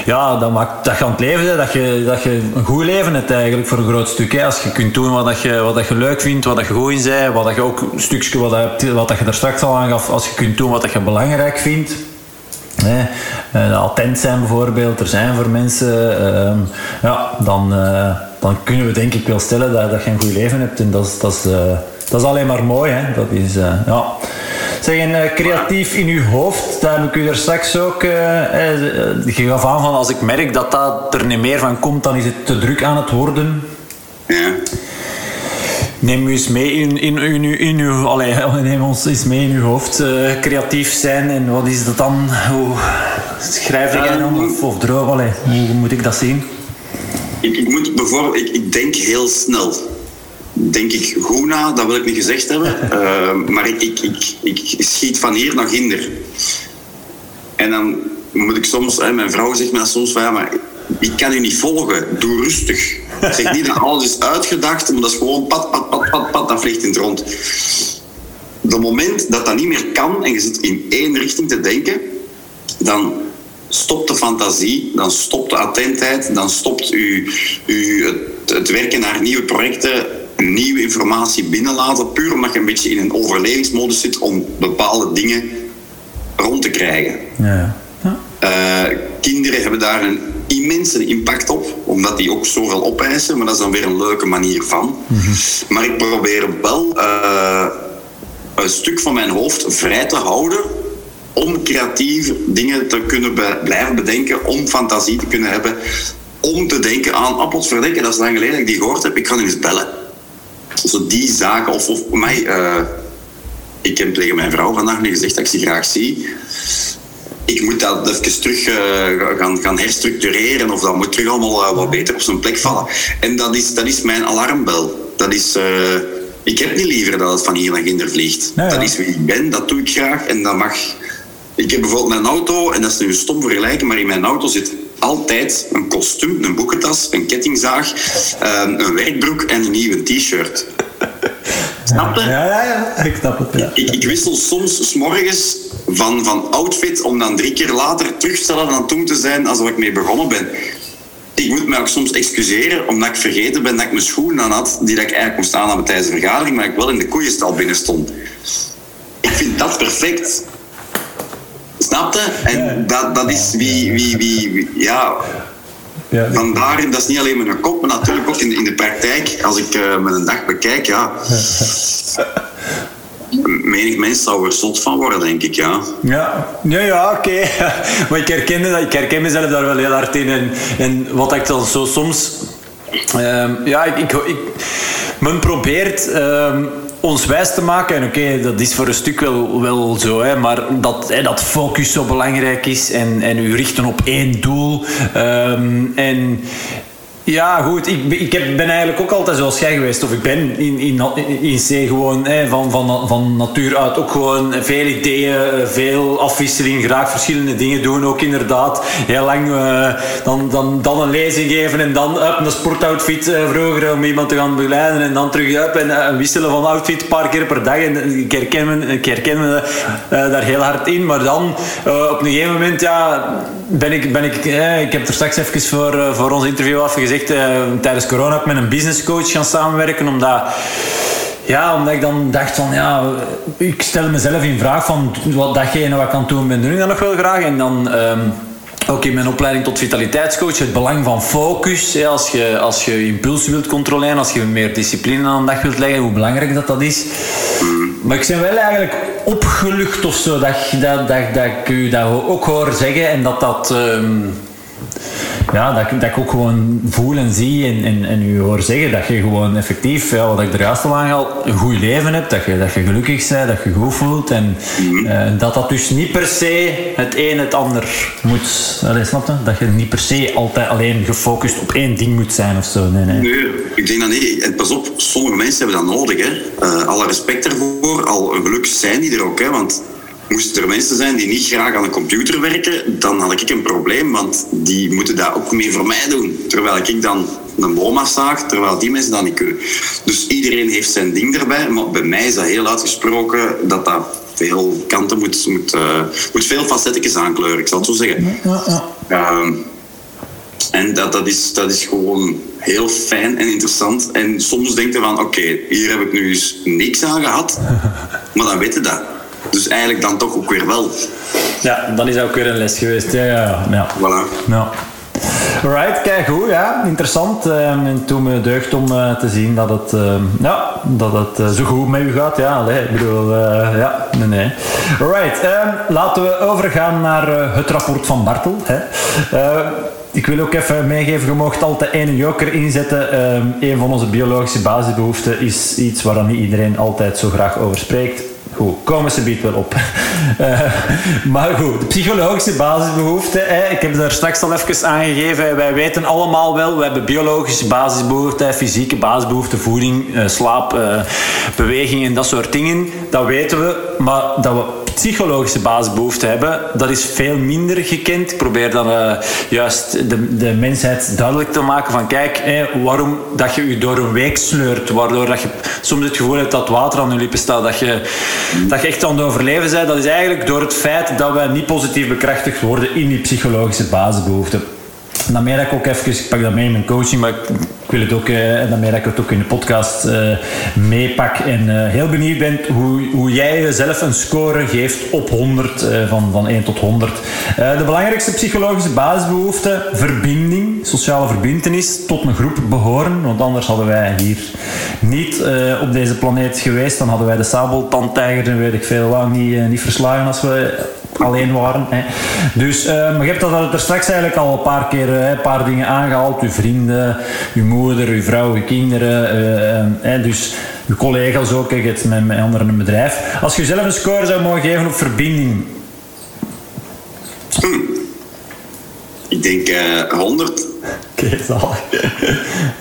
ja, dat maakt dat je aan het leven dat je, dat je een goed leven hebt eigenlijk voor een groot stuk. Als je kunt doen wat, dat je, wat dat je leuk vindt, wat dat je goed in bent, wat dat je ook een stukje wat, dat, wat dat je daar straks al aangaf, als je kunt doen wat dat je belangrijk vindt Uh, attent zijn bijvoorbeeld, er zijn voor mensen, uh, ja, dan, uh, dan kunnen we denk ik wel stellen dat, dat je een goed leven hebt. En dat is, dat is, uh, dat is alleen maar mooi. Hè? Dat is, ja. Zeg, creatief in uw hoofd, daar heb ik u er straks ook. je gaf aan van als ik merk dat dat er niet meer van komt, dan is het te druk aan het worden. Ja. Neem u eens mee in, in, in, in, in uw... Allee, [LAUGHS] neem ons eens mee in uw hoofd. Uh, creatief zijn en wat is dat dan? Hoe schrijf jij dan? Of, of droom? Allee, hoe moet ik dat zien? Ik, ik moet bijvoorbeeld... Ik, ik denk heel snel. denk ik goed na, dat wil ik niet gezegd hebben. Uh, [LAUGHS] maar ik, ik, ik, ik, schiet van hier naar ginder. En dan moet ik soms, hè, mijn vrouw zegt me soms van ja, maar ik kan u niet volgen, doe rustig. Zeg niet dat alles is uitgedacht, maar dat is gewoon pat, pat, pat, pat, pat, dat vliegt in het rond. De moment dat dat niet meer kan en je zit in één richting te denken, dan stopt de fantasie, dan stopt de attentheid, dan stopt u, u het, het werken naar nieuwe projecten, nieuwe informatie binnenlaten, puur omdat je een beetje in een overlevingsmodus zit om bepaalde dingen rond te krijgen. Ja. Uh, kinderen hebben daar een immense impact op, omdat die ook zoveel opeisen, maar dat is dan weer een leuke manier van. Maar ik probeer wel uh, een stuk van mijn hoofd vrij te houden om creatief dingen te kunnen blijven bedenken, om fantasie te kunnen hebben, om te denken aan appels verdenken. Dat is lang geleden dat ik die gehoord heb. Ik kan eens bellen. Zo die zaken, of, of mij. Uh, ik heb tegen mijn vrouw vandaag nu gezegd dat ik ze graag zie. Ik moet dat even terug uh, gaan, gaan herstructureren of dat moet terug allemaal uh, wat beter op zijn plek vallen. En dat is, dat is mijn alarmbel. Dat is, ik heb niet liever dat het van hier naar ginder vliegt. Dat is wie ik ben, dat doe ik graag en dat mag ik heb bijvoorbeeld mijn auto, en dat is nu een stom vergelijken, maar in mijn auto zit altijd een kostuum, een boekentas, een kettingzaag, ehm, een werkbroek en een nieuwe t-shirt. Snap je? Ja, ja, ja, ik snap het. Ja. Ik, ik, wissel soms s morgens van, van outfit om dan drie keer later terugstellen dan toen te zijn als ik mee begonnen ben. Ik moet me ook soms excuseren omdat ik vergeten ben dat ik mijn schoenen aan had die dat ik eigenlijk moest aan hebben tijdens de vergadering, maar ik wel in de koeienstal binnen stond. Ik vind dat perfect. Snapte? En dat, dat is wie, wie, wie, ja. Ja, Vandaar, dat is niet alleen met een kop, maar natuurlijk ook in, in de praktijk. Als ik uh, een dag bekijk, ja. [LAUGHS] Menig mens zou er zot van worden, denk ik, ja. Ja, ja, ja oké. [LAUGHS] Maar ik herken, ik herken mezelf daar wel heel hard in. En, en wat ik dan zo soms... Um, ja, ik, ik, men probeert... Um, ons wijs te maken. En oké, dat is voor een stuk wel, wel zo, hè, maar dat, hè, dat focus zo belangrijk is en, en u richten op één doel. Um, en ja, goed. Ik, ik ben eigenlijk ook altijd zoals jij geweest. Of ik ben in, in, in C gewoon van, van, van natuur uit ook gewoon veel ideeën, veel afwisseling, graag verschillende dingen doen. Ook inderdaad heel lang uh, dan, dan, dan een lezing geven en dan up, een sportoutfit uh, vroeger om iemand te gaan begeleiden. En dan terug up en uh, wisselen van outfit een paar keer per dag. En ik herken me, ik herken me daar heel hard in. Maar dan op een gegeven moment ja, ben ik, ben ik, ik heb er straks even voor, voor ons interview afgezegd uh, tijdens corona met een businesscoach gaan samenwerken, omdat ja, omdat ik dan dacht van ja, ik stel mezelf in vraag van wat datgene wat ik aan het doen ben, doe ik dat nog wel graag. En dan um, ook in mijn opleiding tot vitaliteitscoach, het belang van focus. als, je, als je impulsen wilt controleren, als je meer discipline aan de dag wilt leggen, hoe belangrijk dat, dat is. Maar ik ben wel eigenlijk opgelucht of zo, dat, dat, dat, dat ik u dat ook hoor zeggen en dat dat. Um, ja, dat, dat ik ook gewoon voel en zie en, en, en u hoor zeggen dat je gewoon effectief, ja, wat ik er juist al aanhaal, een goed leven hebt, dat je, dat je gelukkig bent, dat je goed voelt en mm dat dat dus niet per se het een het ander moet. Allee, snap je? Dat je niet per se altijd alleen gefocust op één ding moet zijn of zo. Nee, nee. nee ik denk dat niet. En pas op, sommige mensen hebben dat nodig. Hè. Uh, alle respect ervoor. Al een geluk zijn die er ook. Hè, want Moesten er mensen zijn die niet graag aan een computer werken, dan had ik een probleem, want die moeten dat ook meer voor mij doen. Terwijl ik dan een boom zaag, terwijl die mensen dat niet kunnen. Dus iedereen heeft zijn ding erbij, maar bij mij is dat heel uitgesproken dat dat veel kanten moet, moet, uh, moet veel facetjes aankleuren, ik zal het zo zeggen. Ehm, en dat, dat, is, dat is gewoon heel fijn en interessant. En soms denk je van, oké, hier heb ik nu eens niks aan gehad, maar dan weet je dat. Dus eigenlijk dan toch ook weer wel. Ja, dan is dat ook weer een les geweest. Ja, ja, ja. Voilà. Ja. Alright, kijk goed, ja, interessant. Ehm, en toen me deugd om uh, te zien dat het, uh, ja, dat het uh, zo goed met u gaat. Ja, allee, ik bedoel, eh, ja, nee, nee. Alright, ehm, laten we overgaan naar het rapport van Bartel. Hè. ik wil ook even meegeven, je mocht altijd één joker inzetten. een van onze biologische basisbehoeften is iets waar niet iedereen altijd zo graag over spreekt Goed, komen ze biedt wel op. Uh, [LAUGHS] maar goed, de psychologische basisbehoeften. Hè, ik heb daar straks al even aangegeven. Wij weten allemaal wel, we hebben biologische basisbehoeften, fysieke basisbehoeften, voeding, uh, slaap, uh, beweging en dat soort dingen. Dat weten we. Maar dat we psychologische basisbehoeften hebben, dat is veel minder gekend. Ik probeer dan juist de, de mensheid duidelijk te maken van kijk, waarom dat je je door een week sleurt, waardoor dat je soms het gevoel hebt dat water aan je lippen staat, dat je, dat je echt aan het overleven bent. Dat is eigenlijk door het feit dat wij niet positief bekrachtigd worden in die psychologische basisbehoeften. Dan merk ik ook even, ik pak dat mee in mijn coaching, maar ik, wil het ook, en dan merk ik het ook in de podcast uh, meepak. En uh, heel benieuwd ben hoe, hoe jij jezelf een score geeft op 100, van, van 1 tot 100. de belangrijkste psychologische basisbehoefte, verbinding, sociale verbindenis, tot een groep behoren. Want anders hadden wij hier niet op deze planeet geweest. Dan hadden wij de sabeltandtijger en weet ik veel lang niet, niet verslagen als we alleen waren. Hè. Dus, uh, maar je hebt dat er straks eigenlijk al een paar keer hè, een paar dingen aangehaald. Uw vrienden, uw moeder, uw vrouw, uw kinderen. Uh, hè, dus uw collega's ook. Ik het met, met anderen een bedrijf. Als je zelf een score zou mogen geven op verbinding. Hm. Ik denk uh, 100. Oké,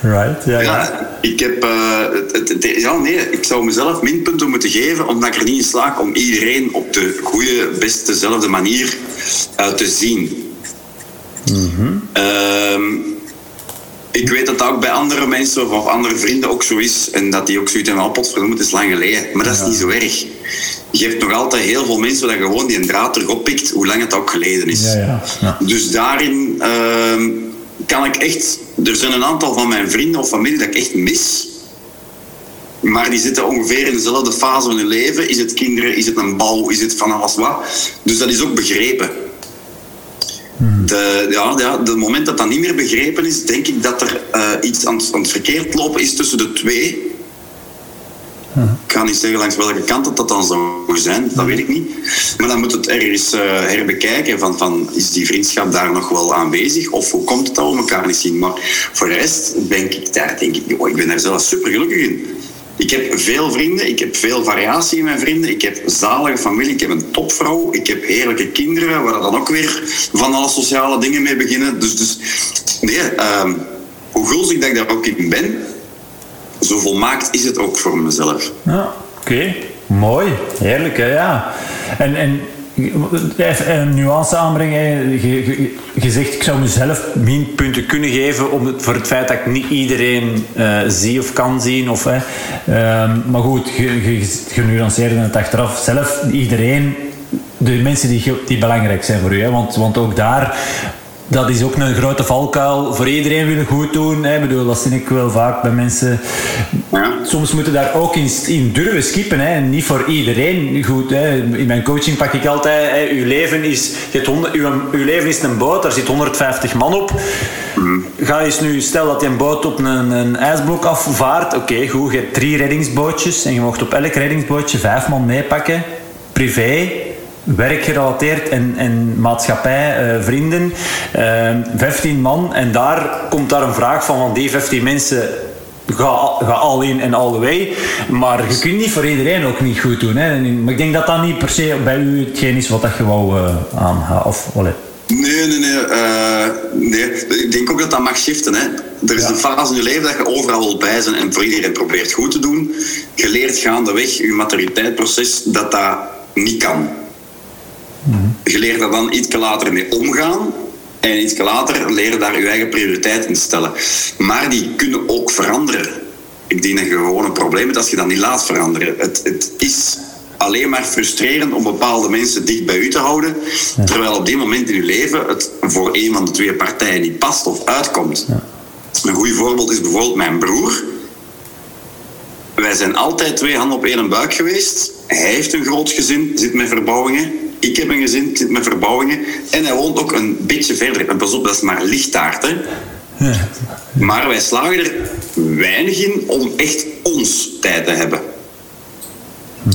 [LAUGHS] right, ja, Ja, ja. ik heb... eh, het, het- ja, nee, ik zou mezelf minpunten moeten geven, omdat ik er niet in slaag om iedereen op de goede, beste, dezelfde manier eh, te zien. Ehm, ik weet dat dat ook bij andere mensen of andere vrienden ook zo is. En dat die ook zoiets hebben, oh potverdomme, het is lang geleden. Maar dat is niet zo erg. Je hebt nog altijd heel veel mensen dat gewoon die een draad terug oppikt, hoe lang het ook geleden is. Ja, ja, ja. Dus daarin ehm, kan ik echt... Er zijn een aantal van mijn vrienden of familie dat ik echt mis. Maar die zitten ongeveer in dezelfde fase van hun leven. Is het kinderen, is het een bouw, is het van alles wat. Dus dat is ook begrepen. De, ja, ja, de moment dat dat niet meer begrepen is, denk ik dat er eh, iets aan, het- aan het verkeerd lopen is tussen de twee. Ik ga niet zeggen langs welke kant dat, dat dan zou zijn, dat weet ik niet. Maar dan moet het ergens eh, herbekijken van, van is die vriendschap daar nog wel aanwezig of hoe komt het dat we elkaar niet zien. Maar voor de rest denk ik daar, denk ik, oh, ik ben daar zelf super gelukkig in. Ik heb veel vrienden, ik heb veel variatie in mijn vrienden, ik heb zalige familie, ik heb een topvrouw, ik heb heerlijke kinderen, waar dan ook weer van alle sociale dingen mee beginnen. Dus, dus nee, ehm, hoe gulzig dat ik daar ook in ben, zo volmaakt is het ook voor mezelf. Ja, oké. Mooi. Heerlijk, hè, ja. En, en even een nuance aanbrengen. Je, je, je zegt, ik zou mezelf minpunten kunnen geven om voor het feit dat ik niet iedereen eh, zie of kan zien. Of. Ehm, maar goed, je, je, het achteraf. Zelf, iedereen, de mensen die, die belangrijk zijn voor u. Hè. Want, want ook daar... Dat is ook een grote valkuil. Voor iedereen willen goed doen. Hè. Ik bedoel, dat zie ik wel vaak bij mensen Ja. soms moeten daar ook in, in durven skippen. Hè. En niet voor iedereen. Goed, hè. In mijn coaching pak ik altijd... Hè. Uw, leven is, je hebt uw, uw leven is een boot, daar zit 150 man op. Ga eens nu... Stel dat je een boot op een, een ijsblok afvaart. Oké, goed. Je hebt drie reddingsbootjes. En je mocht op elk reddingsbootje vijf man meepakken. Privé werkgerelateerd en, en maatschappij, eh, vrienden, eh 15 man. En daar komt daar een vraag van, van die 15 mensen ga, ga all in en all the way. Maar je kunt niet voor iedereen ook niet goed doen. Hè. Maar ik denk dat dat niet per se bij u hetgeen is wat dat je wou uh, aanhalen. Of, allee. Nee, nee, nee, eh, nee. Ik denk ook dat dat mag shiften. Hè. Er is Ja. een fase in je leven dat je overal wil bij zijn en voor iedereen probeert goed te doen. Je leert gaandeweg je maturiteitsproces dat dat niet kan. Je leert er dan iets later mee omgaan. En iets later leer je daar je eigen prioriteit in te stellen. Maar die kunnen ook veranderen. Ik denk dat je gewoon een probleem hebt als je dat niet laat veranderen. Het, het is alleen maar frustrerend om bepaalde mensen dicht bij u te houden. Terwijl op dit moment in uw leven het voor een van de twee partijen niet past of uitkomt. Een goed voorbeeld is bijvoorbeeld mijn broer. Wij zijn altijd twee handen op één buik geweest. Hij heeft een groot gezin, zit met verbouwingen. Ik heb een gezin, zit met verbouwingen. En hij woont ook een beetje verder. En pas op, dat is maar lichtaard. Hè? Maar wij slagen er weinig in om echt ons tijd te hebben.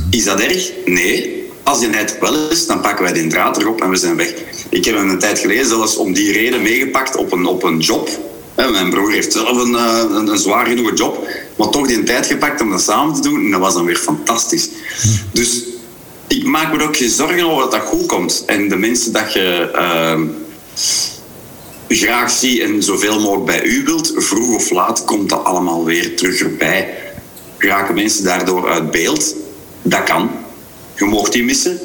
Is dat erg? Nee. Als die tijd wel is, dan pakken wij die draad erop en we zijn weg. Ik heb hem een tijd geleden zelfs om die reden meegepakt op een, op een job. Hè, Mijn broer heeft zelf een, eh, een, een zwaar genoeg job, maar toch die tijd gepakt om dat samen te doen. En dat was dan weer fantastisch. Dus ik maak me ook geen zorgen over dat dat goed komt. En de mensen dat je ehm, graag ziet en zoveel mogelijk bij u wilt, vroeg of laat komt dat allemaal weer terug erbij. Raken mensen daardoor uit beeld? Dat kan. Je mocht die missen.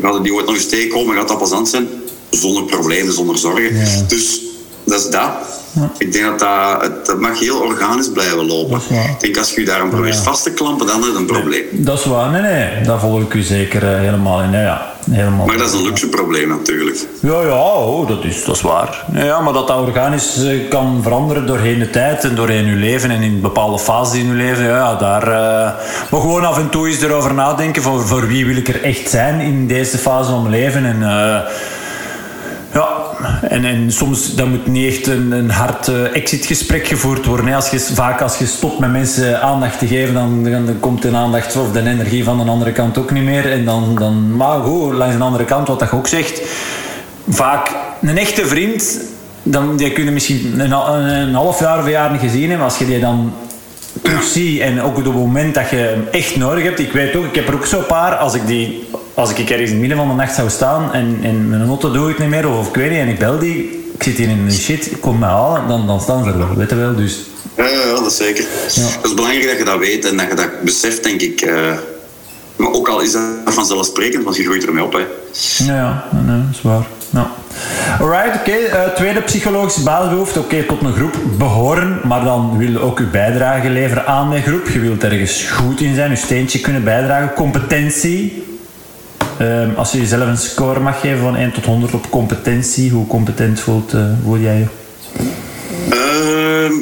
Gaat die ooit nog eens tegenkomen, gaat dat plezant zijn. Zonder problemen, zonder zorgen. Ja. Dus dat is dat. Ik denk dat dat, dat mag heel organisch blijven lopen. Ik denk als je je daar probeert Ja. vast te klampen, dan is het een probleem. Dat is waar, nee, nee, daar volg ik u zeker eh, helemaal in. Ja, ja, helemaal. Maar dat is een luxe probleem natuurlijk. Ja, ja, oh, dat, is, dat is waar. Ja, maar dat dat organisch eh, kan veranderen doorheen de tijd en doorheen uw leven en in bepaalde fases in uw leven, ja, daar... eh, maar gewoon af en toe eens erover nadenken van voor wie wil ik er echt zijn in deze fase van mijn leven en... en, soms dat moet niet echt een, een hard eh, exitgesprek gevoerd worden. Als je, vaak als je stopt met mensen aandacht te geven, dan, dan, dan komt de aandacht of de energie van de andere kant ook niet meer. En dan, dan, maar goed, langs de andere kant, wat dat ook zegt, vaak een echte vriend, dan, die kun je misschien een, een, een half jaar of een jaar niet gezien hebben. Als je die dan zie en ook op het moment dat je hem echt nodig hebt. Ik weet ook, ik heb er ook zo'n paar, als ik die... Als ik ergens in het midden van de nacht zou staan en, en mijn auto doe ik niet meer, of ik weet niet, en ik bel die, ik zit hier in de shit, ik kom mij halen, dan, dan staan ze er wel, weet je wel. Dus Ja, ja, dat is zeker. Dat is belangrijk dat je dat weet en dat je dat beseft, denk ik. eh. maar ook al is dat vanzelfsprekend, want je groeit ermee op. Hè. Ja, ja, nee, dat is waar. Ja. Alright, oké. eh, tweede psychologische basisbehoefte. Oké, tot een groep behoren, maar dan wil je ook je bijdrage leveren aan die groep. Je wilt ergens goed in zijn, je steentje kunnen bijdragen. Competentie. Ehm, als je jezelf een score mag geven van 1 tot 100 op competentie, hoe competent voelt, eh, voel jij je? Ehm,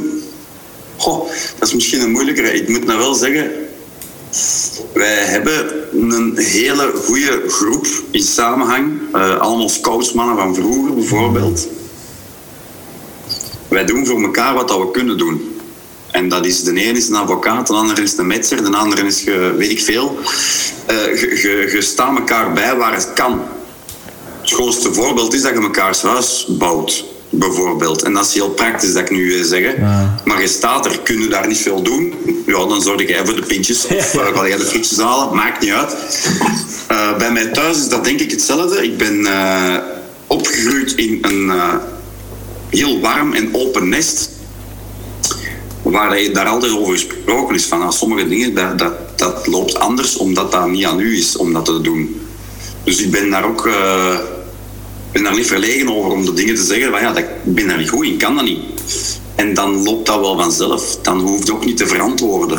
goh, dat is misschien een moeilijkere. Ik moet nou wel zeggen, wij hebben een hele goede groep in samenhang. Eh, allemaal scoutsmannen van vroeger bijvoorbeeld. Wij doen voor elkaar wat dat we kunnen doen. En dat is, de ene is een advocaat, de andere is een metser, de andere is, weet ik veel. Eh, je, je staat elkaar bij waar het kan. Het grootste voorbeeld is dat je mekaars huis bouwt, bijvoorbeeld. En dat is heel praktisch dat ik nu wil zeggen. Maar je staat er, kun je daar niet veel doen. Ja, dan zorg jij voor de pintjes. Of uh, ga jij de frietjes halen, maakt niet uit. Uh, bij mij thuis is dat denk ik hetzelfde. Ik ben uh, opgegroeid in een uh, heel warm en open nest. Waar je daar altijd over gesproken is. Van, nou, sommige dingen, dat, dat, dat loopt anders omdat dat niet aan u is om dat te doen. Dus ik ben daar ook ben daar niet verlegen over om de dingen te zeggen. Maar ja, dat, ik ben daar niet goed in, kan dat niet. En dan loopt dat wel vanzelf. Dan hoeft je ook niet te verantwoorden.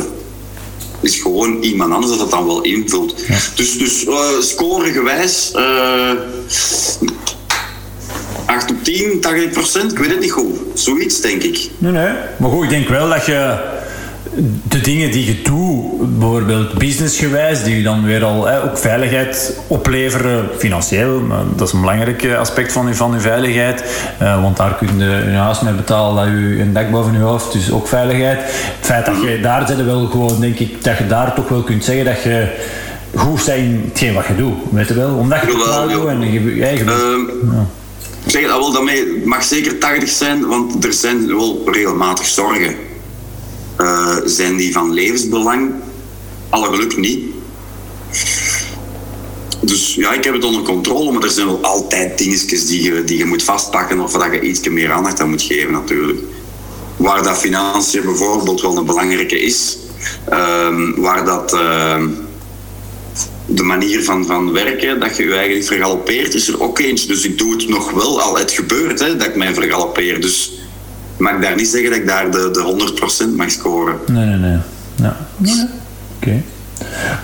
Het is gewoon iemand anders dat het dan wel invult. Ja. Dus, dus uh, scoregewijs... Uh, 8 op 10, 80 procent, ik weet het niet goed. Zoiets, denk ik. Nee, nee. Maar goed, ik denk wel dat je de dingen die je doet, bijvoorbeeld businessgewijs, die je dan weer al hè, ook veiligheid opleveren, financieel, dat is een belangrijk aspect van je, van je veiligheid. Uh, want daar kun je je huis mee betalen, dat je een dak boven je hoofd, dus ook veiligheid. Het feit dat je daar zit, wel gewoon, denk ik, dat je daar toch wel kunt zeggen dat je goed bent in hetgeen wat je doet, weet je wel? Omdat je het wel doet en je, ja, je uh, ja. Ik zeg dat wel, daarmee mag zeker 80 zijn, want er zijn wel regelmatig zorgen. Uh, zijn die van levensbelang? Alle geluk niet. Dus ja, ik heb het onder controle, maar er zijn wel altijd dingetjes die je, die je moet vastpakken of dat je iets meer aandacht aan moet geven natuurlijk. Waar dat financiën bijvoorbeeld wel een belangrijke is. Uh, waar dat... Uh, de manier van, van werken, dat je je eigenlijk vergalopeert, is er ook eentje. Dus ik doe het nog wel, al het gebeurt hè, dat ik mij vergalopeer. Dus ik mag daar niet zeggen dat ik daar de, de 100% mag scoren. Nee, nee, nee. Ja. nee. Oké. Okay.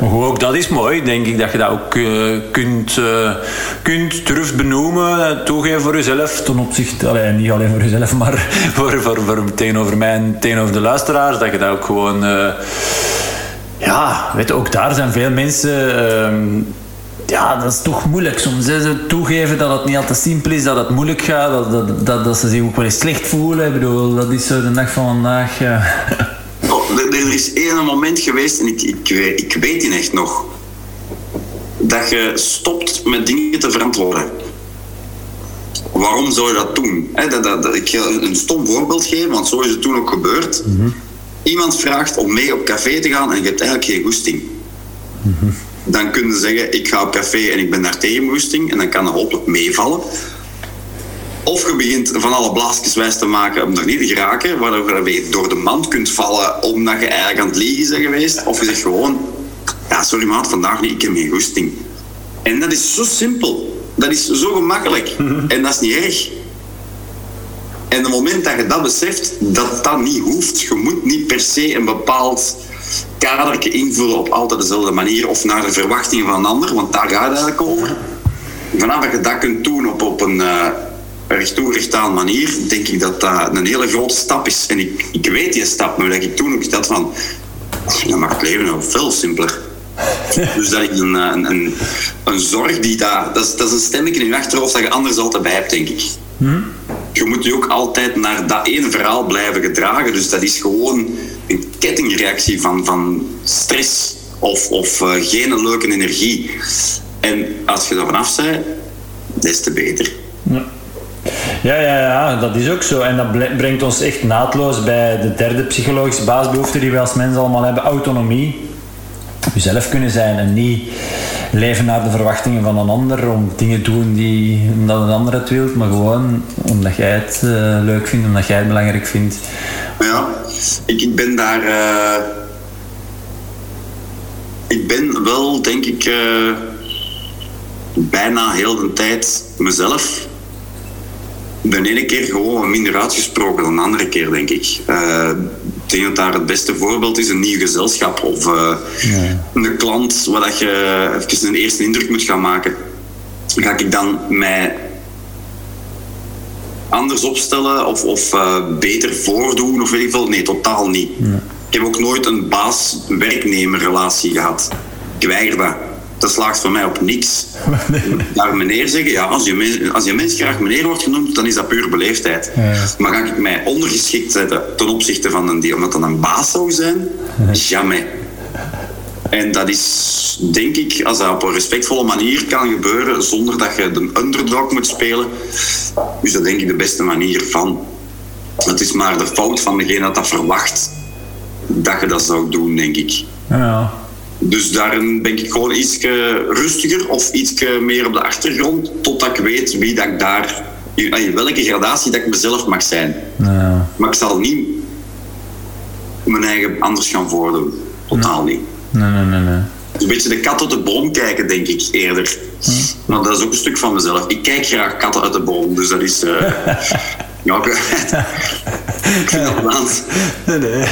Maar goed, ook dat is mooi, denk ik, dat je dat ook uh, kunt, uh, kunt durft benoemen, toegeven voor jezelf ten opzichte, allee, niet alleen voor jezelf, maar [LAUGHS] voor, voor, voor tegenover mij en tegenover de luisteraars, dat je dat ook gewoon... Uh, ja, weet je, ook daar zijn veel mensen. Ja, dat is toch moeilijk soms. Hè. Ze toegeven dat het niet altijd simpel is, dat het moeilijk gaat, dat, dat, dat, dat ze zich ook wel eens slecht voelen. Ik bedoel, dat is zo de dag van vandaag. Ja. [LAUGHS] Oh, er, er, is één moment geweest, en ik, ik, ik weet die echt nog, dat je stopt met dingen te verantwoorden. Waarom zou je dat doen? He, dat, dat, dat, ik ga een stom voorbeeld geven, want zo is het toen ook gebeurd. Mm -hmm. Iemand vraagt om mee op café te gaan en je hebt eigenlijk geen goesting. Mm -hmm. Dan kun je zeggen, ik ga op café en ik ben daar tegen moesting. En dan kan het hopelijk meevallen. Of je begint van alle blaasjes wijs te maken om er niet te geraken, waardoor je door de mand kunt vallen omdat je eigenlijk aan het liegen bent geweest. Of je zegt gewoon, ja sorry maat, vandaag niet, ik heb geen goesting. En dat is zo simpel. Dat is zo gemakkelijk. En dat is niet erg. En op het moment dat je dat beseft, dat dat niet hoeft. Je moet niet per se een bepaald kadertje invullen op altijd dezelfde manier of naar de verwachtingen van een ander, want daar gaat het eigenlijk over. Vanaf dat je dat kunt doen op, op een uh, recht toe, recht aan manier, denk ik dat dat een hele grote stap is. En ik, ik weet die stap, maar dat ik toen ook dat van, dat maakt het leven nog veel simpeler. [LAUGHS] dus dat is een, een, een, een, zorg die daar, dat is, dat is een stemmetje in je achterhoofd dat je anders altijd bij hebt, denk ik. Hm? Je moet je ook altijd naar dat ene verhaal blijven gedragen. Dus dat is gewoon een kettingreactie van, van stress of, of uh, geen leuke energie. En als je er vanaf bent, des te beter. Ja. Ja, ja, ja, dat is ook zo. En dat brengt ons echt naadloos bij de derde psychologische basisbehoefte die we als mensen allemaal hebben: autonomie. Jezelf kunnen zijn en niet leven naar de verwachtingen van een ander, om dingen te doen die, omdat een ander het wil, maar gewoon omdat jij het uh, leuk vindt, omdat jij het belangrijk vindt. Ja, ik, ik ben daar. Uh, ik ben wel, denk ik, uh, bijna heel de tijd mezelf. De ene keer gewoon minder uitgesproken dan de andere keer, denk ik. Denk dat daar het beste voorbeeld is een nieuw gezelschap of uh, ja. een klant waar dat je even een eerste indruk moet gaan maken. Ga ik dan mij anders opstellen of, of uh, beter voordoen of weet ik veel? Nee, totaal niet. Ja. Ik heb ook nooit een baas-werknemer relatie gehad. Ik weiger dat dat slaagt voor mij op niks. [LAUGHS] Naar meneer zeggen, ja, als je, als je mens graag meneer wordt genoemd, dan is dat puur beleefdheid. Ja. Maar ga ik mij ondergeschikt zetten ten opzichte van een die, omdat dat een baas zou zijn? [LAUGHS] Jamais. En dat is, denk ik, als dat op een respectvolle manier kan gebeuren, zonder dat je de underdog moet spelen, is dat denk ik de beste manier van. Het is maar de fout van degene dat dat verwacht dat je dat zou doen, denk ik. Ja. Dus daarin ben ik gewoon iets rustiger of iets meer op de achtergrond, totdat ik weet wie dat ik daar, in welke gradatie dat ik mezelf mag zijn. Ja. Maar ik zal niet mijn eigen anders gaan voordoen. Totaal niet. Nee, nee, nee, nee. Een beetje de kat uit de boom kijken, denk ik eerder. Maar dat is ook een stuk van mezelf. Ik kijk graag katten uit de boom, dus dat is. Uh, [LAUGHS] ja, ik [LAUGHS] [LAUGHS] vind dat Nee, nee.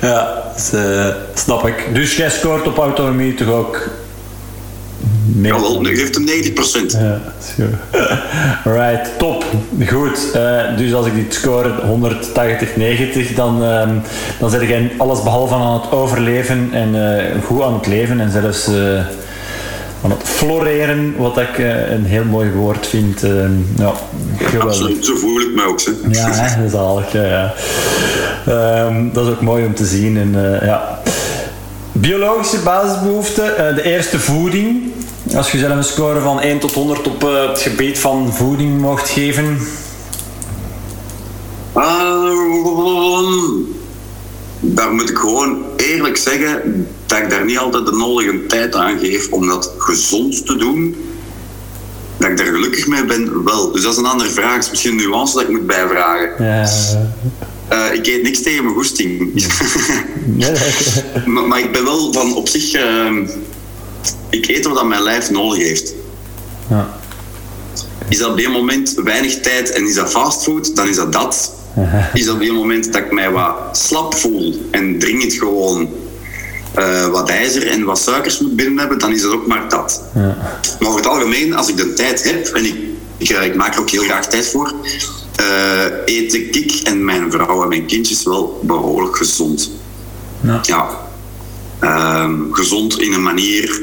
Ja, dat uh, snap ik. Dus jij scoort op autonomie toch ook? Ja, wel, nu geeft hem 90%. Ja. [LAUGHS] Right, top. Goed. Uh, dus als ik dit score 180, 90, dan, uh, dan zet jij alles behalve aan het overleven en uh, goed aan het leven en zelfs aan het floreren, wat ik een heel mooi woord vind. ja, geweldig. Absoluut, zo voel ik me ook. Hè. Ja, hè, dat is zalig. Ja, ja. Um, dat is ook mooi om te zien. En, ja. Biologische basisbehoeften. de eerste voeding. Als je zelf een score van 1 tot 100 op uh, het gebied van voeding mocht geven? Uh, daar moet ik gewoon eerlijk zeggen dat ik daar niet altijd de nodige tijd aan geef om dat gezond te doen. Dat ik daar gelukkig mee ben, wel. Dus dat is een andere vraag. is misschien een nuance dat ik moet bijvragen. Ja. Uh, ik eet niks tegen mijn goesting. [LAUGHS] Maar, ik ben wel van op zich ik eet wat mijn lijf nodig heeft. Ja. Is dat op een moment weinig tijd en is dat fastfood, dan is dat dat. [LAUGHS] Is dat op een moment dat ik mij wat slap voel en dringend gewoon uh, wat ijzer en wat suikers moet binnen hebben, dan is dat ook maar dat. Ja. Maar over het algemeen, als ik de tijd heb, en ik, ik, eh, ik maak er ook heel graag tijd voor, uh, eet ik en mijn vrouw en mijn kindjes wel behoorlijk gezond. Ja. ja. Uh, gezond in een manier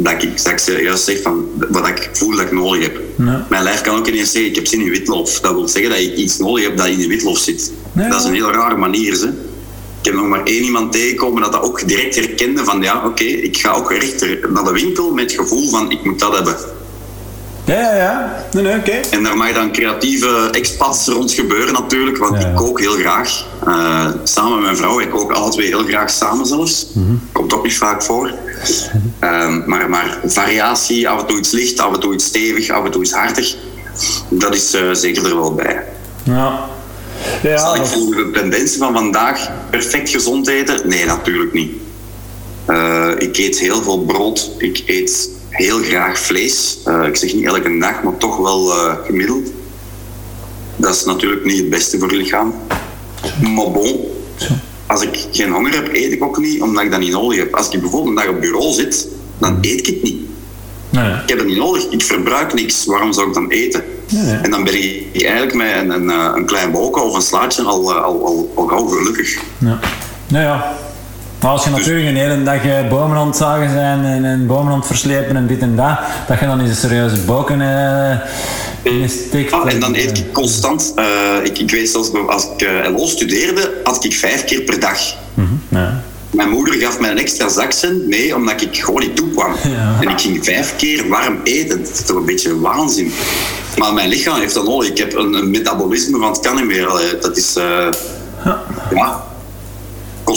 dat ik, dat ik juist zeg van wat ik voel dat ik nodig heb. Ja. Mijn lijf kan ook ineens zeggen, ik heb zin in witlof. Dat wil zeggen dat ik iets nodig heb dat in de witlof zit. Ja. Dat is een hele rare manier. Hè? Ik heb nog maar één iemand tegengekomen dat dat ook direct herkende van ja, oké, ik ga ook rechter naar de winkel met het gevoel van ik moet dat hebben. Ja, ja, ja. Nee, nee, oké. En daar mag dan creatieve expats rond gebeuren natuurlijk, want Ja. ik kook heel graag. Eh, samen met mijn vrouw, ik kook alle twee heel graag samen zelfs. Komt ook niet vaak voor. Ehm, maar, maar variatie, af en toe iets licht, af en toe iets stevig, af en toe iets hartig, dat is eh, zeker er wel bij. Ja. Ja, Zal ik volgens de tendensen van vandaag perfect gezond eten? Nee, natuurlijk niet. Eh, ik eet heel veel brood. Ik eet heel graag vlees. Eh, ik zeg niet elke dag, maar toch wel eh, gemiddeld. Dat is natuurlijk niet het beste voor je lichaam. Maar bon, als ik geen honger heb, eet ik ook niet, omdat ik dat niet nodig heb. Als ik bijvoorbeeld een dag op bureau zit, dan eet ik het niet. nee. Ik heb het niet nodig. Ik verbruik niks. Waarom zou ik dan eten? nee. En dan ben ik eigenlijk met een, een, eh, een klein boken of een slaatje al, al, al, al gauw gelukkig. Ja. Nou ja. Maar als je natuurlijk een hele dag eh, bomen aan het zagen zijn en, en bomen aan het verslepen en dit en dat, dat je dan eens een serieuze boken eh in steekt. Ah, en dan eet ik constant. eh, ik, ik weet zelfs, als ik eh LO studeerde, had ik vijf keer per dag. Ja. Mijn moeder gaf mij een extra zakcent mee, omdat ik gewoon niet toe kwam. Ja. En ik ging vijf keer warm eten. Dat is toch een beetje waanzin. Maar mijn lichaam heeft dat nodig. Ik heb een, een metabolisme van het kan niet meer. Dat is... ja...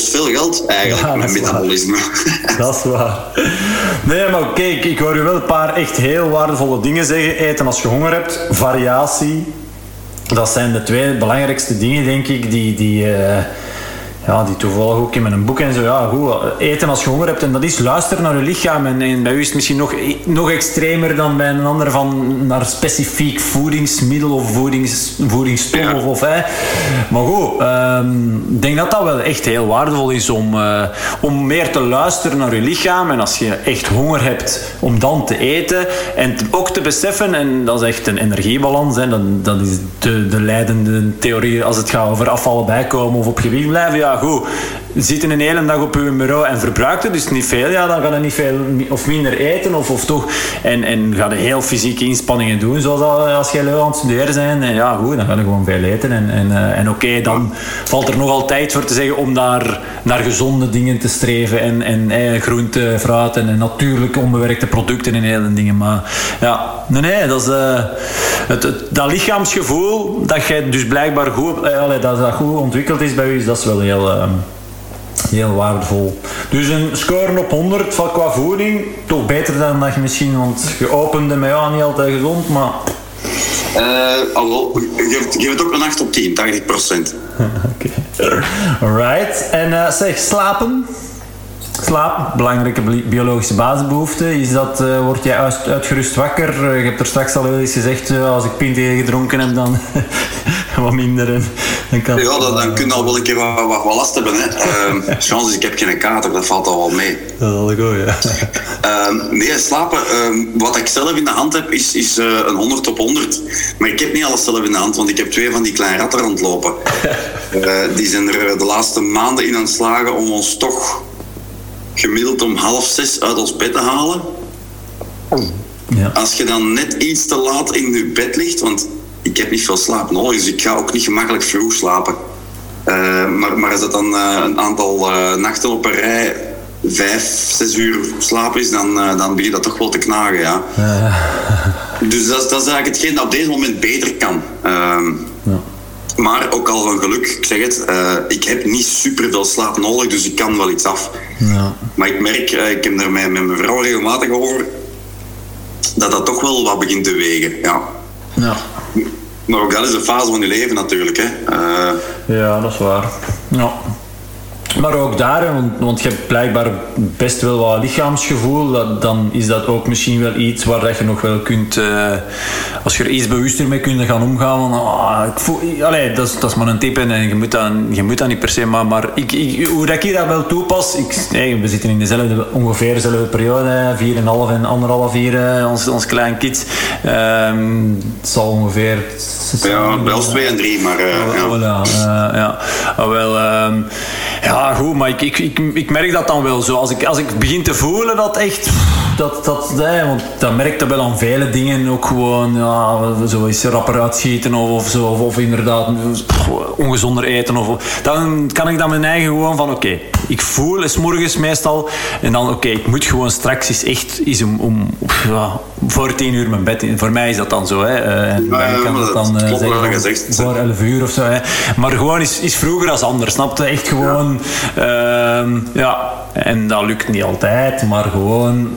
Kost veel geld eigenlijk, Ja, waar. metabolisme. [LAUGHS] Dat is waar. Nee, maar kijk, ik hoor je wel een paar echt heel waardevolle dingen zeggen. Eten als je honger hebt, variatie. Dat zijn de twee belangrijkste dingen, denk ik, die, die, eh, ja, die toevallig ook in mijn boek en zo. Ja, goed, eten als je honger hebt. En dat is luisteren naar je lichaam. En, en bij u is het misschien nog, nog extremer dan bij een ander van naar specifiek voedingsmiddel of voedings, voedingsstof. Ja. Of, of, hè. Maar goed, ehm, ik denk dat dat wel echt heel waardevol is om, eh, om meer te luisteren naar je lichaam. En als je echt honger hebt, om dan te eten. En te- ook te beseffen, en dat is echt een energiebalans. Hè, dat, dat is de, de leidende theorie als het gaat over afvallen bijkomen of op gewicht blijven. Ja, goed. Zit een hele dag op je bureau en verbruikt het dus niet veel, ja, dan ga je niet veel of minder eten. Of, of toch, en, en ga je heel fysieke inspanningen doen, zoals al- als jij aan het studeren bent. En ja, goed, dan ga je gewoon veel eten. En, en, eh, en oké, dan valt er nog altijd voor te zeggen om daar naar gezonde dingen te streven. En, en eh, groente, fruit en, en natuurlijk onbewerkte producten en hele dingen. Maar ja, nee, nee, dat is eh, het, dat lichaamsgevoel dat jij dus blijkbaar goed, eh, allee, dat dat goed ontwikkeld is bij u, dat is wel heel... Heel waardevol. Dus een score op 100 van qua voeding, toch beter dan dat je misschien, want je opende mij ja, niet altijd gezond, maar Eh, alhoewel, geef, geef het ook een 8 op 10, 80 procent. [LAUGHS] Oké. Alright. En eh, zeg, slapen? Slaap, belangrijke bi- biologische basisbehoefte. Is dat, eh, word jij uit- uitgerust wakker? Je hebt er straks al wel eens gezegd, als ik pint gedronken heb, dan [LAUGHS] [LAUGHS] wat minder. En, dan kan Ja, dan, dan kun je al wel een keer wat, wat, wat last hebben. Hè. Ehm, [LAUGHS] chance is, ik heb geen kater, dat valt al wel mee. Dat is al goed, ja. [LAUGHS] Ehm, nee, slapen. ehm, wat ik zelf in de hand heb, is, is eh, een 100 op 100. Maar ik heb niet alles zelf in de hand, want ik heb twee van die kleine ratten rondlopen. Eh, die zijn er eh, de laatste maanden in aan het slagen om ons toch gemiddeld om half zes uit ons bed te halen. ja. Als je dan net iets te laat in je bed ligt, want ik heb niet veel slaap nodig, dus ik ga ook niet gemakkelijk vroeg slapen. Eh, maar, maar als dat dan eh, een aantal eh, nachten op een rij vijf, zes uur slaap is, dan, dan begint dat toch wel te knagen, ja. [LAUGHS] Dus dat, is- dat is eigenlijk hetgeen dat op deze moment beter kan. Ehm, Ja. Maar ook al van geluk, ik zeg het, ik heb niet super veel slaap nodig, dus ik kan wel iets af. Ja. Maar ik merk, ik heb er met, met mijn vrouw regelmatig over, dat dat toch wel wat begint te wegen. Ja. Ja. Maar ook dat is een fase van je leven natuurlijk. Hè. Eh, Ja, dat is waar. Ja. Maar ook daar, want, want je hebt blijkbaar best wel wat lichaamsgevoel. Dat, dan is dat ook misschien wel iets waar dat je nog wel kunt, eh, als je er iets bewuster mee kunt gaan omgaan. Van, ah, ik voel, allee, dat, is, dat is maar een tip en je moet dat, je moet dat niet per se. Maar, maar ik, ik, hoe dat ik dat wel toepas, ik, nee, we zitten in dezelfde, ongeveer dezelfde periode, 4,5 en anderhalf jaar, eh, ons, ons klein kind. Ehm, het zal ongeveer. ja, wel twee en drie, maar eh, ja. Voilà, ja. Ah, wel, ehm, ja, goed, maar ik, ik, ik, ik merk dat dan wel zo. Als ik, als ik begin te voelen dat echt, dat, dat, hè, want dat merkt dat wel aan vele dingen. Ook gewoon, ja, zo is rapper uitschieten of, of zo. Of, of inderdaad ongezonder eten. Of, dan kan ik dan mijn eigen gewoon van, oké, ik voel es morgens meestal. En dan, oké, ik moet gewoon straks is echt is om, om ja, voor tien uur mijn bed in. Voor mij is dat dan zo. Hè. Eh, en Ja, ja, kan dat dan eh, klopt zeggen gezegd. voor 11 uur of zo. Hè. Maar gewoon is, is vroeger als anders. Snapte? Echt gewoon. ehm, ja, en dat lukt niet altijd, maar gewoon.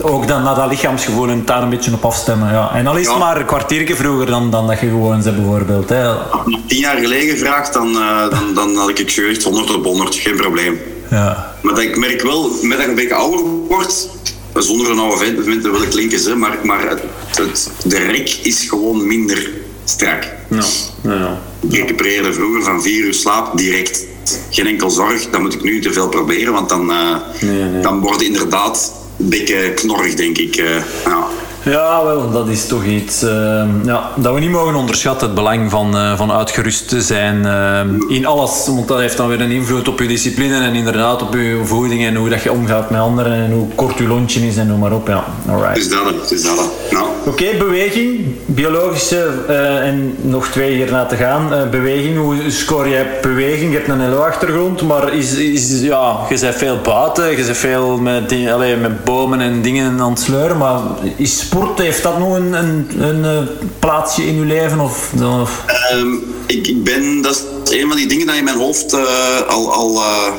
Ook dan naar dat lichaamsgevoel en daar een beetje op afstemmen. Ja. En al is het Ja. maar een kwartiertje vroeger dan, dan dat je gewoon zit, bijvoorbeeld. Hè. Had me tien jaar geleden gevraagd, dan, eh, dan, dan had ik gezegd 100 op 100, geen probleem. Ja. Maar dat ik merk wel, met dat je een beetje ouder wordt, zonder een oude vent, vent te willen klinken, ze, maar, maar het, het, de rek is gewoon minder strak. Ja. Ja. Ik recupereerde vroeger van vier uur slaap direct. Geen enkel zorg, dat moet ik nu te veel proberen, want dan, eh Nee, nee. dan wordt inderdaad een beetje knorrig, denk ik. eh, ja. Ja, wel, dat is toch iets eh, ja, dat we niet mogen onderschatten. Het belang van, eh, van uitgerust te zijn eh, in alles. Want dat heeft dan weer een invloed op je discipline en inderdaad op je voeding en hoe dat je omgaat met anderen en hoe kort je lontje is en noem maar op. Ja, alright. Dus dat, het is dat. Nou, Oké, beweging, biologische eh, en nog twee hierna te gaan. Eh, beweging, hoe score jij beweging? Je hebt een LO-achtergrond, maar is, is, ja, je bent veel buiten, je bent veel met, die, allee, met bomen en dingen aan het sleuren, maar is sport, heeft dat nog een, een, een eh, plaatsje in je leven? Of, of- Ehm, ik, ik ben, dat is een van die dingen dat in mijn hoofd eh, al, al eh,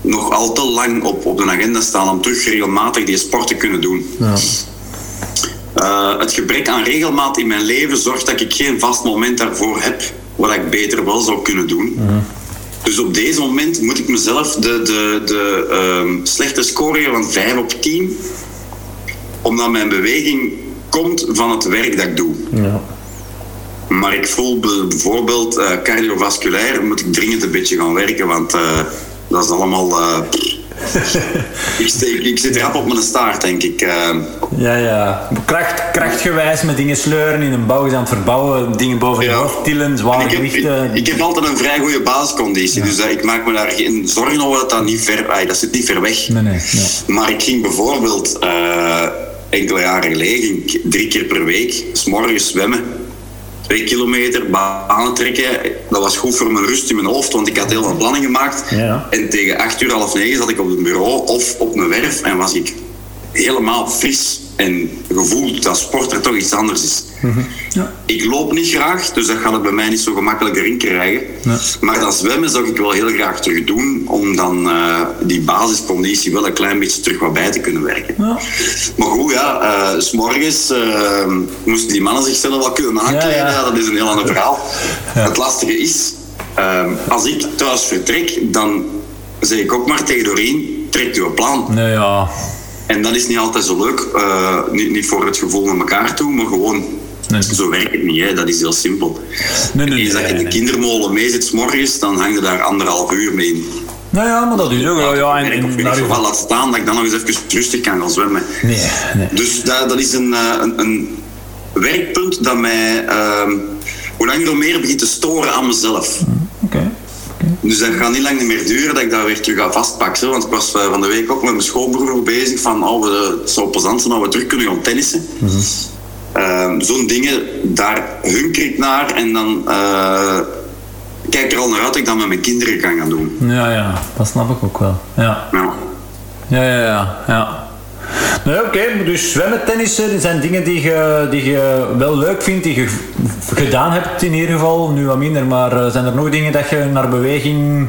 nog al te lang op, op de agenda staan om terug regelmatig die sport te kunnen doen. ja. Het gebrek aan regelmaat in mijn leven zorgt dat ik geen vast moment daarvoor heb wat ik beter wel zou kunnen doen. Dus op deze moment moet ik mezelf de, de, de ehm, slechte score van 5 op 10, omdat mijn beweging komt van het werk dat ik doe. Ja. Maar ik voel be- bijvoorbeeld eh, cardiovasculair moet ik dringend een beetje gaan werken, want eh, dat is allemaal. eh, [LAUGHS] ik, steek- ik zit rap op mijn staart, denk ik. eh. Ja, ja. Kracht, krachtgewijs met dingen sleuren in een bouw, is aan het verbouwen, dingen boven je Ja. hoofd tillen, En zware ik, heb, gewichten. ik heb altijd een vrij goede basisconditie, dus eh, ik maak me daar geen zorgen over dat dat niet ver, ay, dat zit niet ver weg. Nee, nee. Ja. Maar ik ging bijvoorbeeld eh, enkele jaren geleden drie keer per week, s morgens zwemmen. Twee kilometer, banen trekken. Dat was goed voor mijn rust in mijn hoofd, want ik had heel veel plannen gemaakt. Ja. En tegen acht uur, half negen zat ik op het bureau of op mijn werf en was ik helemaal fris en gevoeld dat sport er toch iets anders is. Ja. Ik loop niet graag, dus dat gaat het bij mij niet zo gemakkelijk erin krijgen. Nee. Maar dat zwemmen zou ik wel heel graag terug doen, om dan eh, die basisconditie wel een klein beetje terug wat bij te kunnen werken. Ja. Maar goed, ja, eh, s morgens eh, moesten die mannen zichzelf wel kunnen aankleden. Ja, Ja, ja. dat is een heel ander [LAUGHS] verhaal. Ja. Het lastige is, als ik thuis vertrek, dan zeg ik ook maar tegen Doreen, trek uw plan. Nee, ja. En dat is niet altijd zo leuk. eh, niet, niet voor het gevoel naar elkaar toe, maar gewoon... Nee. Zo werkt het niet, hè. dat is heel simpel. Nee, nee, Eens dat je nee, in de nee. kindermolen mee zit 's morgens, dan hang je daar anderhalf uur mee in. Nou ja, maar dat is ook. Ja, ja, en, Werk of en in ieder geval laat staan dat ik dan nog eens even rustig kan gaan zwemmen. Nee, nee. Dus dat, dat is een, eh, een, een werkpunt dat mij ehm, hoe langer hoe meer begint te storen aan mezelf. Oké. Dus dat gaat niet lang meer duren dat ik dat weer terug ga vastpakken. Want ik was eh, van de week ook met mijn schoolbroer bezig van oh, we, het zou plezant zijn dat we terug kunnen gaan tennissen. Ehm, Zo'n dingen, daar hunker ik naar en dan eh, kijk ik er al naar uit dat ik dat met mijn kinderen kan gaan doen. Ja, ja, dat snap ik ook wel. Ja, Ja. ja, ja, ja. ja. Nee, oké, dus zwemmen, tennissen, dat zijn dingen die je, die je wel leuk vindt, die je gedaan hebt in ieder geval. Nu wat minder, maar eh, zijn er nog dingen dat je naar beweging...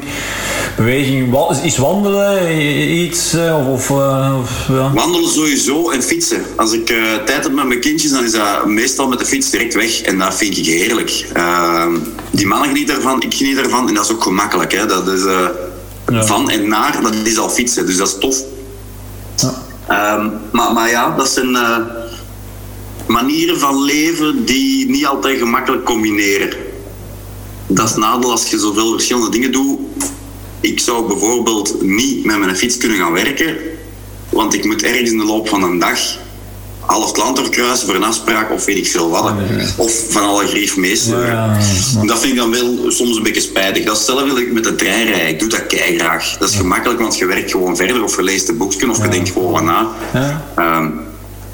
Beweging, is wandelen iets? eh, Of, of, eh, of, ja. Wandelen sowieso en fietsen. Als ik tijd heb met mijn kindjes, dan is dat meestal met de fiets direct weg. En dat vind ik heerlijk. Ehm, die mannen genieten ervan, ik geniet ervan. En dat is ook gemakkelijk. Hè. Dat is, Ja. Van en naar, dat is al fietsen. Dus dat is tof. Ja. Ehm, maar, ja, dat zijn eh, manieren van leven die niet altijd gemakkelijk combineren. Dat is nadeel als je zoveel verschillende dingen doet. Ik zou bijvoorbeeld niet met mijn fiets kunnen gaan werken, want ik moet ergens in de loop van een dag half het land doorkruisen voor een afspraak of weet ik veel wat. Of van alle grief meesteren. Ja, ja. Dat vind ik dan wel soms een beetje spijtig. Dat is hetzelfde ik met de trein rijden. Ik doe dat graag. Dat is gemakkelijk, want je werkt gewoon verder of je leest een boekje of je denkt gewoon na. Ehm,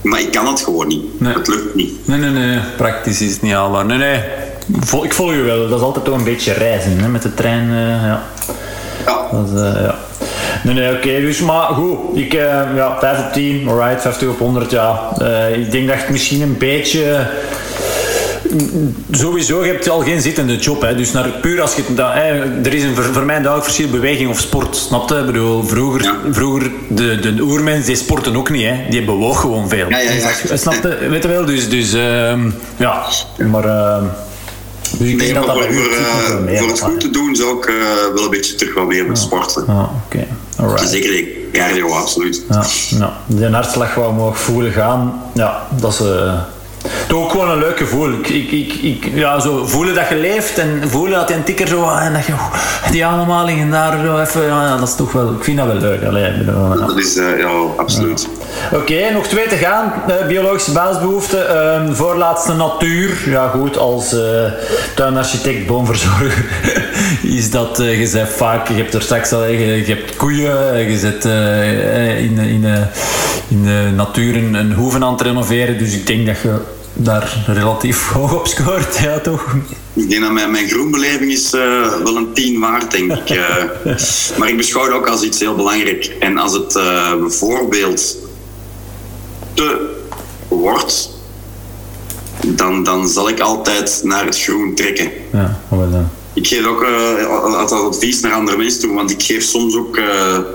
Maar ik kan het gewoon niet. Nee. Het lukt niet. Nee, nee, nee. Praktisch is het niet haalbaar. Nee, nee. Ik volg je wel. Dat is altijd toch een beetje reizen hè, met de trein. eh, ja. Ja. Dat is, eh, ja. Nee, nee, oké. dus, maar goed. Ik, eh, ja, 5 op 10. Alright, 50 op 100, ja. Eh, ik denk dat het misschien een beetje... Sowieso, je hebt al geen zittende job. Hè. Dus naar, puur als je... het- Dat, hè, er is een, voor mij een duidelijk verschil beweging of sport. Snap je? Ik bedoel, vroeger, Ja. vroeger de, de oermens, die sporten ook niet. Hè. Die bewoog gewoon veel. Ja, ja, ja. Snap je? Weet je wel? Dus, dus ehm, ja. Maar... ehm, dus ik Nee, denk maar dat voor, dat voor, eh, wel voor het gaat. goed te doen zou ik wel een beetje terug wat meer met sporten. Ah, oké. Alright. Zeker de cardio, absoluut. Ja, ja. Die hartslag gewoon mogen voelen gaan, ja, dat is eh, toch ook gewoon een leuk gevoel. Ik, ik, ik, ja, zo voelen dat je leeft en voelen dat die een tikker zo, en dat je oeh, die ademhaling en daar zo even, ja, dat is toch wel, ik vind dat wel leuk. Allee, bedoel, ja. Dat is, eh, ja, absoluut. Oké, nog twee te gaan. Eh, biologische basisbehoeften. Ehm, voorlaatste natuur. Ja, goed, als eh, tuinarchitect, boomverzorger [LAUGHS] is dat, je zegt vaak, je hebt er straks al, je, je hebt koeien, je zit in, in, in de natuur een, een hoeven aan het renoveren, dus ik denk dat je daar relatief [LAUGHS] hoog op scoort, ja toch? Ik denk dat mijn, mijn groenbeleving is eh, wel een 10 waard, denk ik. eh. [LAUGHS] maar ik beschouw het ook als iets heel belangrijk. En als het eh, bijvoorbeeld te wordt, dan, dan zal ik altijd naar het groen trekken. Ja, wel dan. Ik geef ook altijd advies naar andere mensen toe, want ik geef soms ook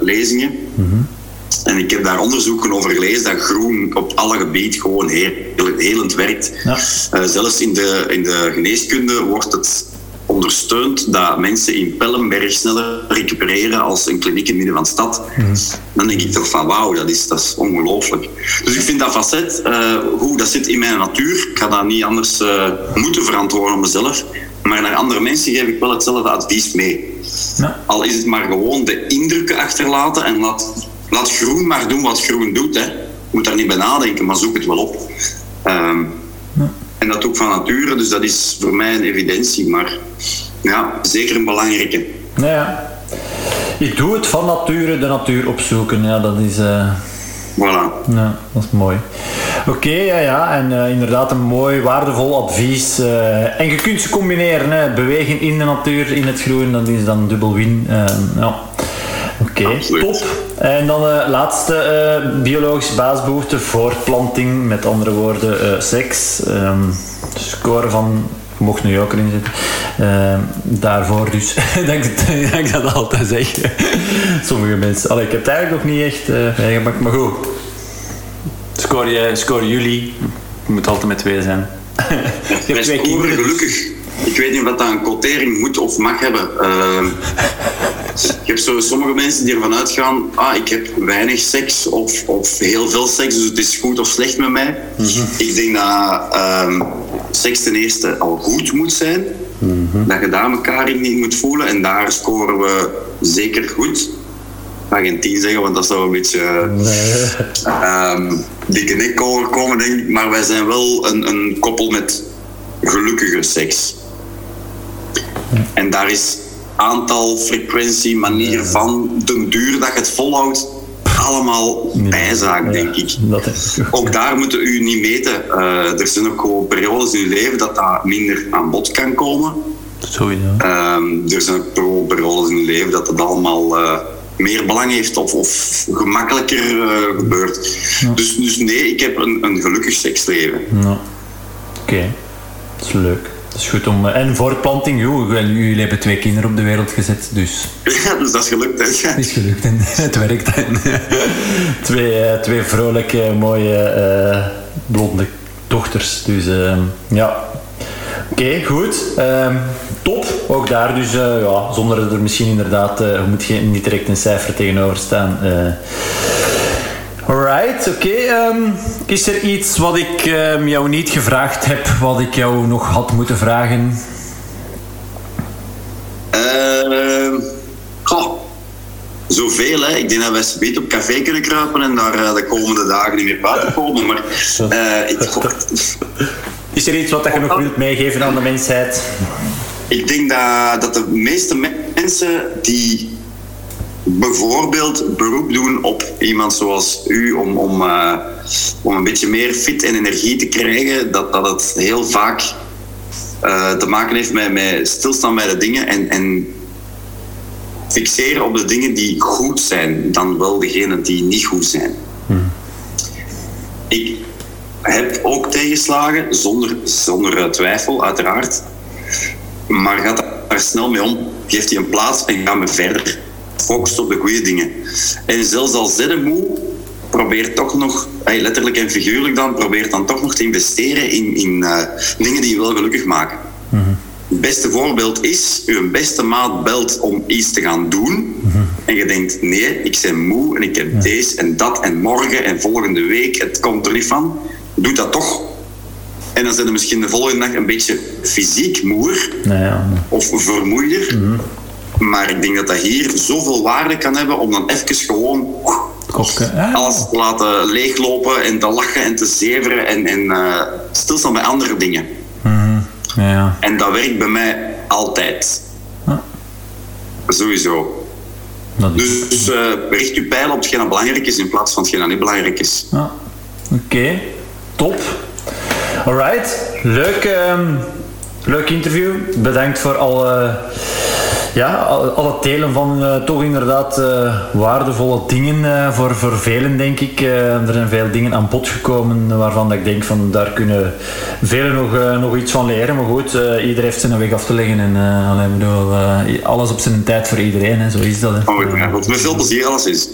lezingen. En ik heb daar onderzoeken over gelezen dat groen op alle gebieden gewoon heel, helend werkt. Ja. Eh, zelfs in de, in de geneeskunde wordt het ondersteund dat mensen in Pellenberg sneller recupereren als een kliniek in het midden van de stad. Dan denk ik toch van wauw, dat is, dat is ongelooflijk. Dus ik vind dat facet, eh, hoe dat zit in mijn natuur, ik ga dat niet anders eh, moeten verantwoorden op mezelf. Maar naar andere mensen geef ik wel hetzelfde advies mee. Ja. Al is het maar gewoon de indrukken achterlaten en laat, laat groen maar doen wat groen doet. Hè. Je moet daar niet bij nadenken, maar zoek het wel op. Ehm, En dat ook van nature, dus dat is voor mij een evidentie. Maar ja, zeker een belangrijke. Nou ja. Ik doe het van nature, de natuur opzoeken. Ja, dat is... eh, Voilà. Ja, dat is mooi. Oké, ja, ja. En eh, inderdaad een mooi, waardevol advies. eh, en je kunt ze combineren. Hè. Bewegen in de natuur, in het groen, dat is dan dubbel win. Eh, ja. Oké, top. En dan de laatste eh, biologische basisbehoefte, voortplanting. Met andere woorden, eh, seks. Ehm, score van... Mocht nu ook erin zitten. Ehm, daarvoor dus, [LAUGHS] dat, ik, dat ik dat altijd zeg. [LAUGHS] Sommige mensen... Allee, ik heb het eigenlijk nog niet echt eh meegemaakt, maar goed. Score, je, score jullie. Je moet altijd met twee zijn. [LAUGHS] Wij twee scoren kinderen. dus- gelukkig. Ik weet niet of dat een quotering moet of mag hebben. Ehm, je hebt zo sommige mensen die ervan uitgaan, ah, ik heb weinig seks of, of heel veel seks, dus het is goed of slecht met mij. Mhm. Ik denk dat ehm, seks ten eerste al goed moet zijn. Mhm. Dat je daar elkaar in niet moet voelen. En daar scoren we zeker goed. Ik ga geen 10 zeggen, want dat zou een beetje ehm dikke nek overkomen, denk ik. Maar wij zijn wel een, een koppel met gelukkige seks. En daar is aantal, frequentie, manier van, de duur dat je het volhoudt, allemaal bijzaak, denk ik. Dat is Ook daar moeten u niet meten. Eh, er zijn ook gewoon periodes in uw leven dat dat minder aan bod kan komen. Sowieso. Ehm, er zijn ook per- periodes in uw leven dat het allemaal eh, meer belang heeft of, of gemakkelijker eh, gebeurt. Dus, dus nee, ik heb een, een gelukkig seksleven. Ja. Oké, dat is leuk. Dat is goed om... eh, En voortplanting, jullie hebben twee kinderen op de wereld gezet, dus Ja, dus dat is gelukt. Hè. het [LAUGHS] is gelukt en [LAUGHS] het werkt. En, [LAUGHS] twee, eh, twee vrolijke, mooie, eh, blonde dochters. Dus eh, ja, oké, goed. Ehm, top, ook daar dus, ja, zonder dat er misschien inderdaad, je moet geen, niet direct een cijfer tegenover staan. Alright, oké. ehm, is er iets wat ik ehm, jou niet gevraagd heb, wat ik jou nog had moeten vragen? Ehm, goh, zoveel, hè. Ik denk dat wij speed op café kunnen kruipen en daar eh, de komende dagen niet meer buiten komen. Maar eh, ik, [LAUGHS] Is er iets wat je nog wilt meegeven aan de mensheid? Ik denk dat, dat de meeste me- mensen die bijvoorbeeld beroep doen op iemand zoals u om, om eh, om een beetje meer fit en energie te krijgen, dat, dat het heel vaak eh, te maken heeft met, met stilstaan bij de dingen en, en fixeren op de dingen die goed zijn, dan wel degene die niet goed zijn. Ik heb ook tegenslagen, zonder, zonder twijfel, uiteraard. Maar gaat daar snel mee om, geeft die een plaats en ga me verder. Focus op de goede dingen. En zelfs al zitten moe, probeer toch nog, letterlijk en figuurlijk dan, probeer dan toch nog te investeren in, in uh, dingen die je wel gelukkig maken. Het beste voorbeeld is, uw beste maat belt om iets te gaan doen. En je denkt, nee, ik ben moe en ik heb deze en dat en morgen en volgende week, het komt er niet van. Doe dat toch. En dan zijn er misschien de volgende dag een beetje fysiek moer Nou ja. of vermoeider. Maar ik denk dat dat hier zoveel waarde kan hebben om dan even gewoon. Ah. alles te laten leeglopen en te lachen en te zeveren en, en eh, stilstaan bij andere dingen. Ja, ja. En dat werkt bij mij altijd. Ja. Sowieso. Dat is... Dus eh, richt je pijl op hetgeen dat belangrijk is in plaats van hetgeen dat niet belangrijk is. Ja. Oké, top. Alright, leuk, ehm, leuk interview. Bedankt voor alle, ja, al, al het delen van eh, toch inderdaad eh, waardevolle dingen eh, voor, voor velen, denk ik. Er zijn veel dingen aan bod gekomen waarvan ik denk van daar kunnen velen nog, nog iets van leren. Maar goed, iedereen heeft zijn weg af te leggen en allee, ik bedoel, alles op zijn tijd voor iedereen. Hè. Zo is dat. Hè. Oh, het. Met veel plezier alles is.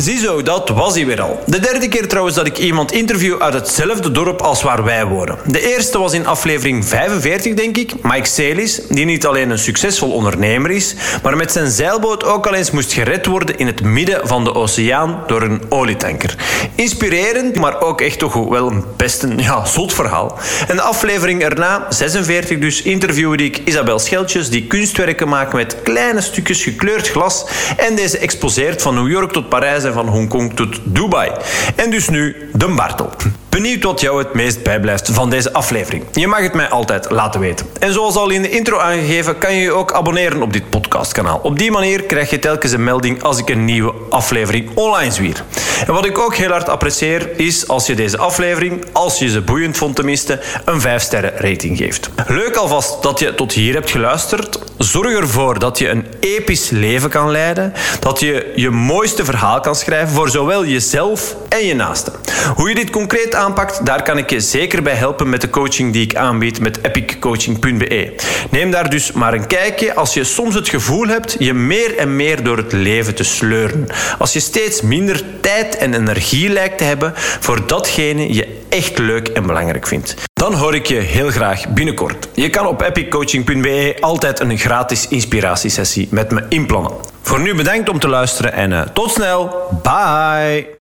Ziezo, dat was hij weer al. De derde keer trouwens dat ik iemand interview uit hetzelfde dorp als waar wij wonen. De eerste was in aflevering 45, denk ik, Mike Celis, die niet alleen een succesvol ondernemer is, maar met zijn zeilboot ook al eens moest gered worden in het midden van de oceaan door een olietanker. Inspirerend, maar ook echt toch wel een best een ja, zot verhaal. En de aflevering erna, 46 dus, interviewde ik Isabel Scheltjes, die kunstwerken maakt met kleine stukjes gekleurd glas en deze exposeert van New York tot Parijs en van Hongkong tot Dubai. En dus nu de Bartel. Benieuwd wat jou het meest bijblijft van deze aflevering. Je mag het mij altijd laten weten. En zoals al in de intro aangegeven, kan je je ook abonneren op dit podcastkanaal. Op die manier krijg je telkens een melding als ik een nieuwe aflevering online zwier. En wat ik ook heel hard apprecieer, is als je deze aflevering, als je ze boeiend vond tenminste, een 5 sterren rating geeft. Leuk alvast dat je tot hier hebt geluisterd. Zorg ervoor dat je een episch leven kan leiden. Dat je je mooiste verhaal kan schrijven voor zowel jezelf en je naasten. Hoe je dit concreet daar kan ik je zeker bij helpen met de coaching die ik aanbied met epiccoaching.be. Neem daar dus maar een kijkje als je soms het gevoel hebt je meer en meer door het leven te sleuren. Als je steeds minder tijd en energie lijkt te hebben voor datgene je echt leuk en belangrijk vindt. Dan hoor ik je heel graag binnenkort. Je kan op epiccoaching.be altijd een gratis inspiratiesessie met me inplannen. Voor nu bedankt om te luisteren en eh, tot snel. Bye!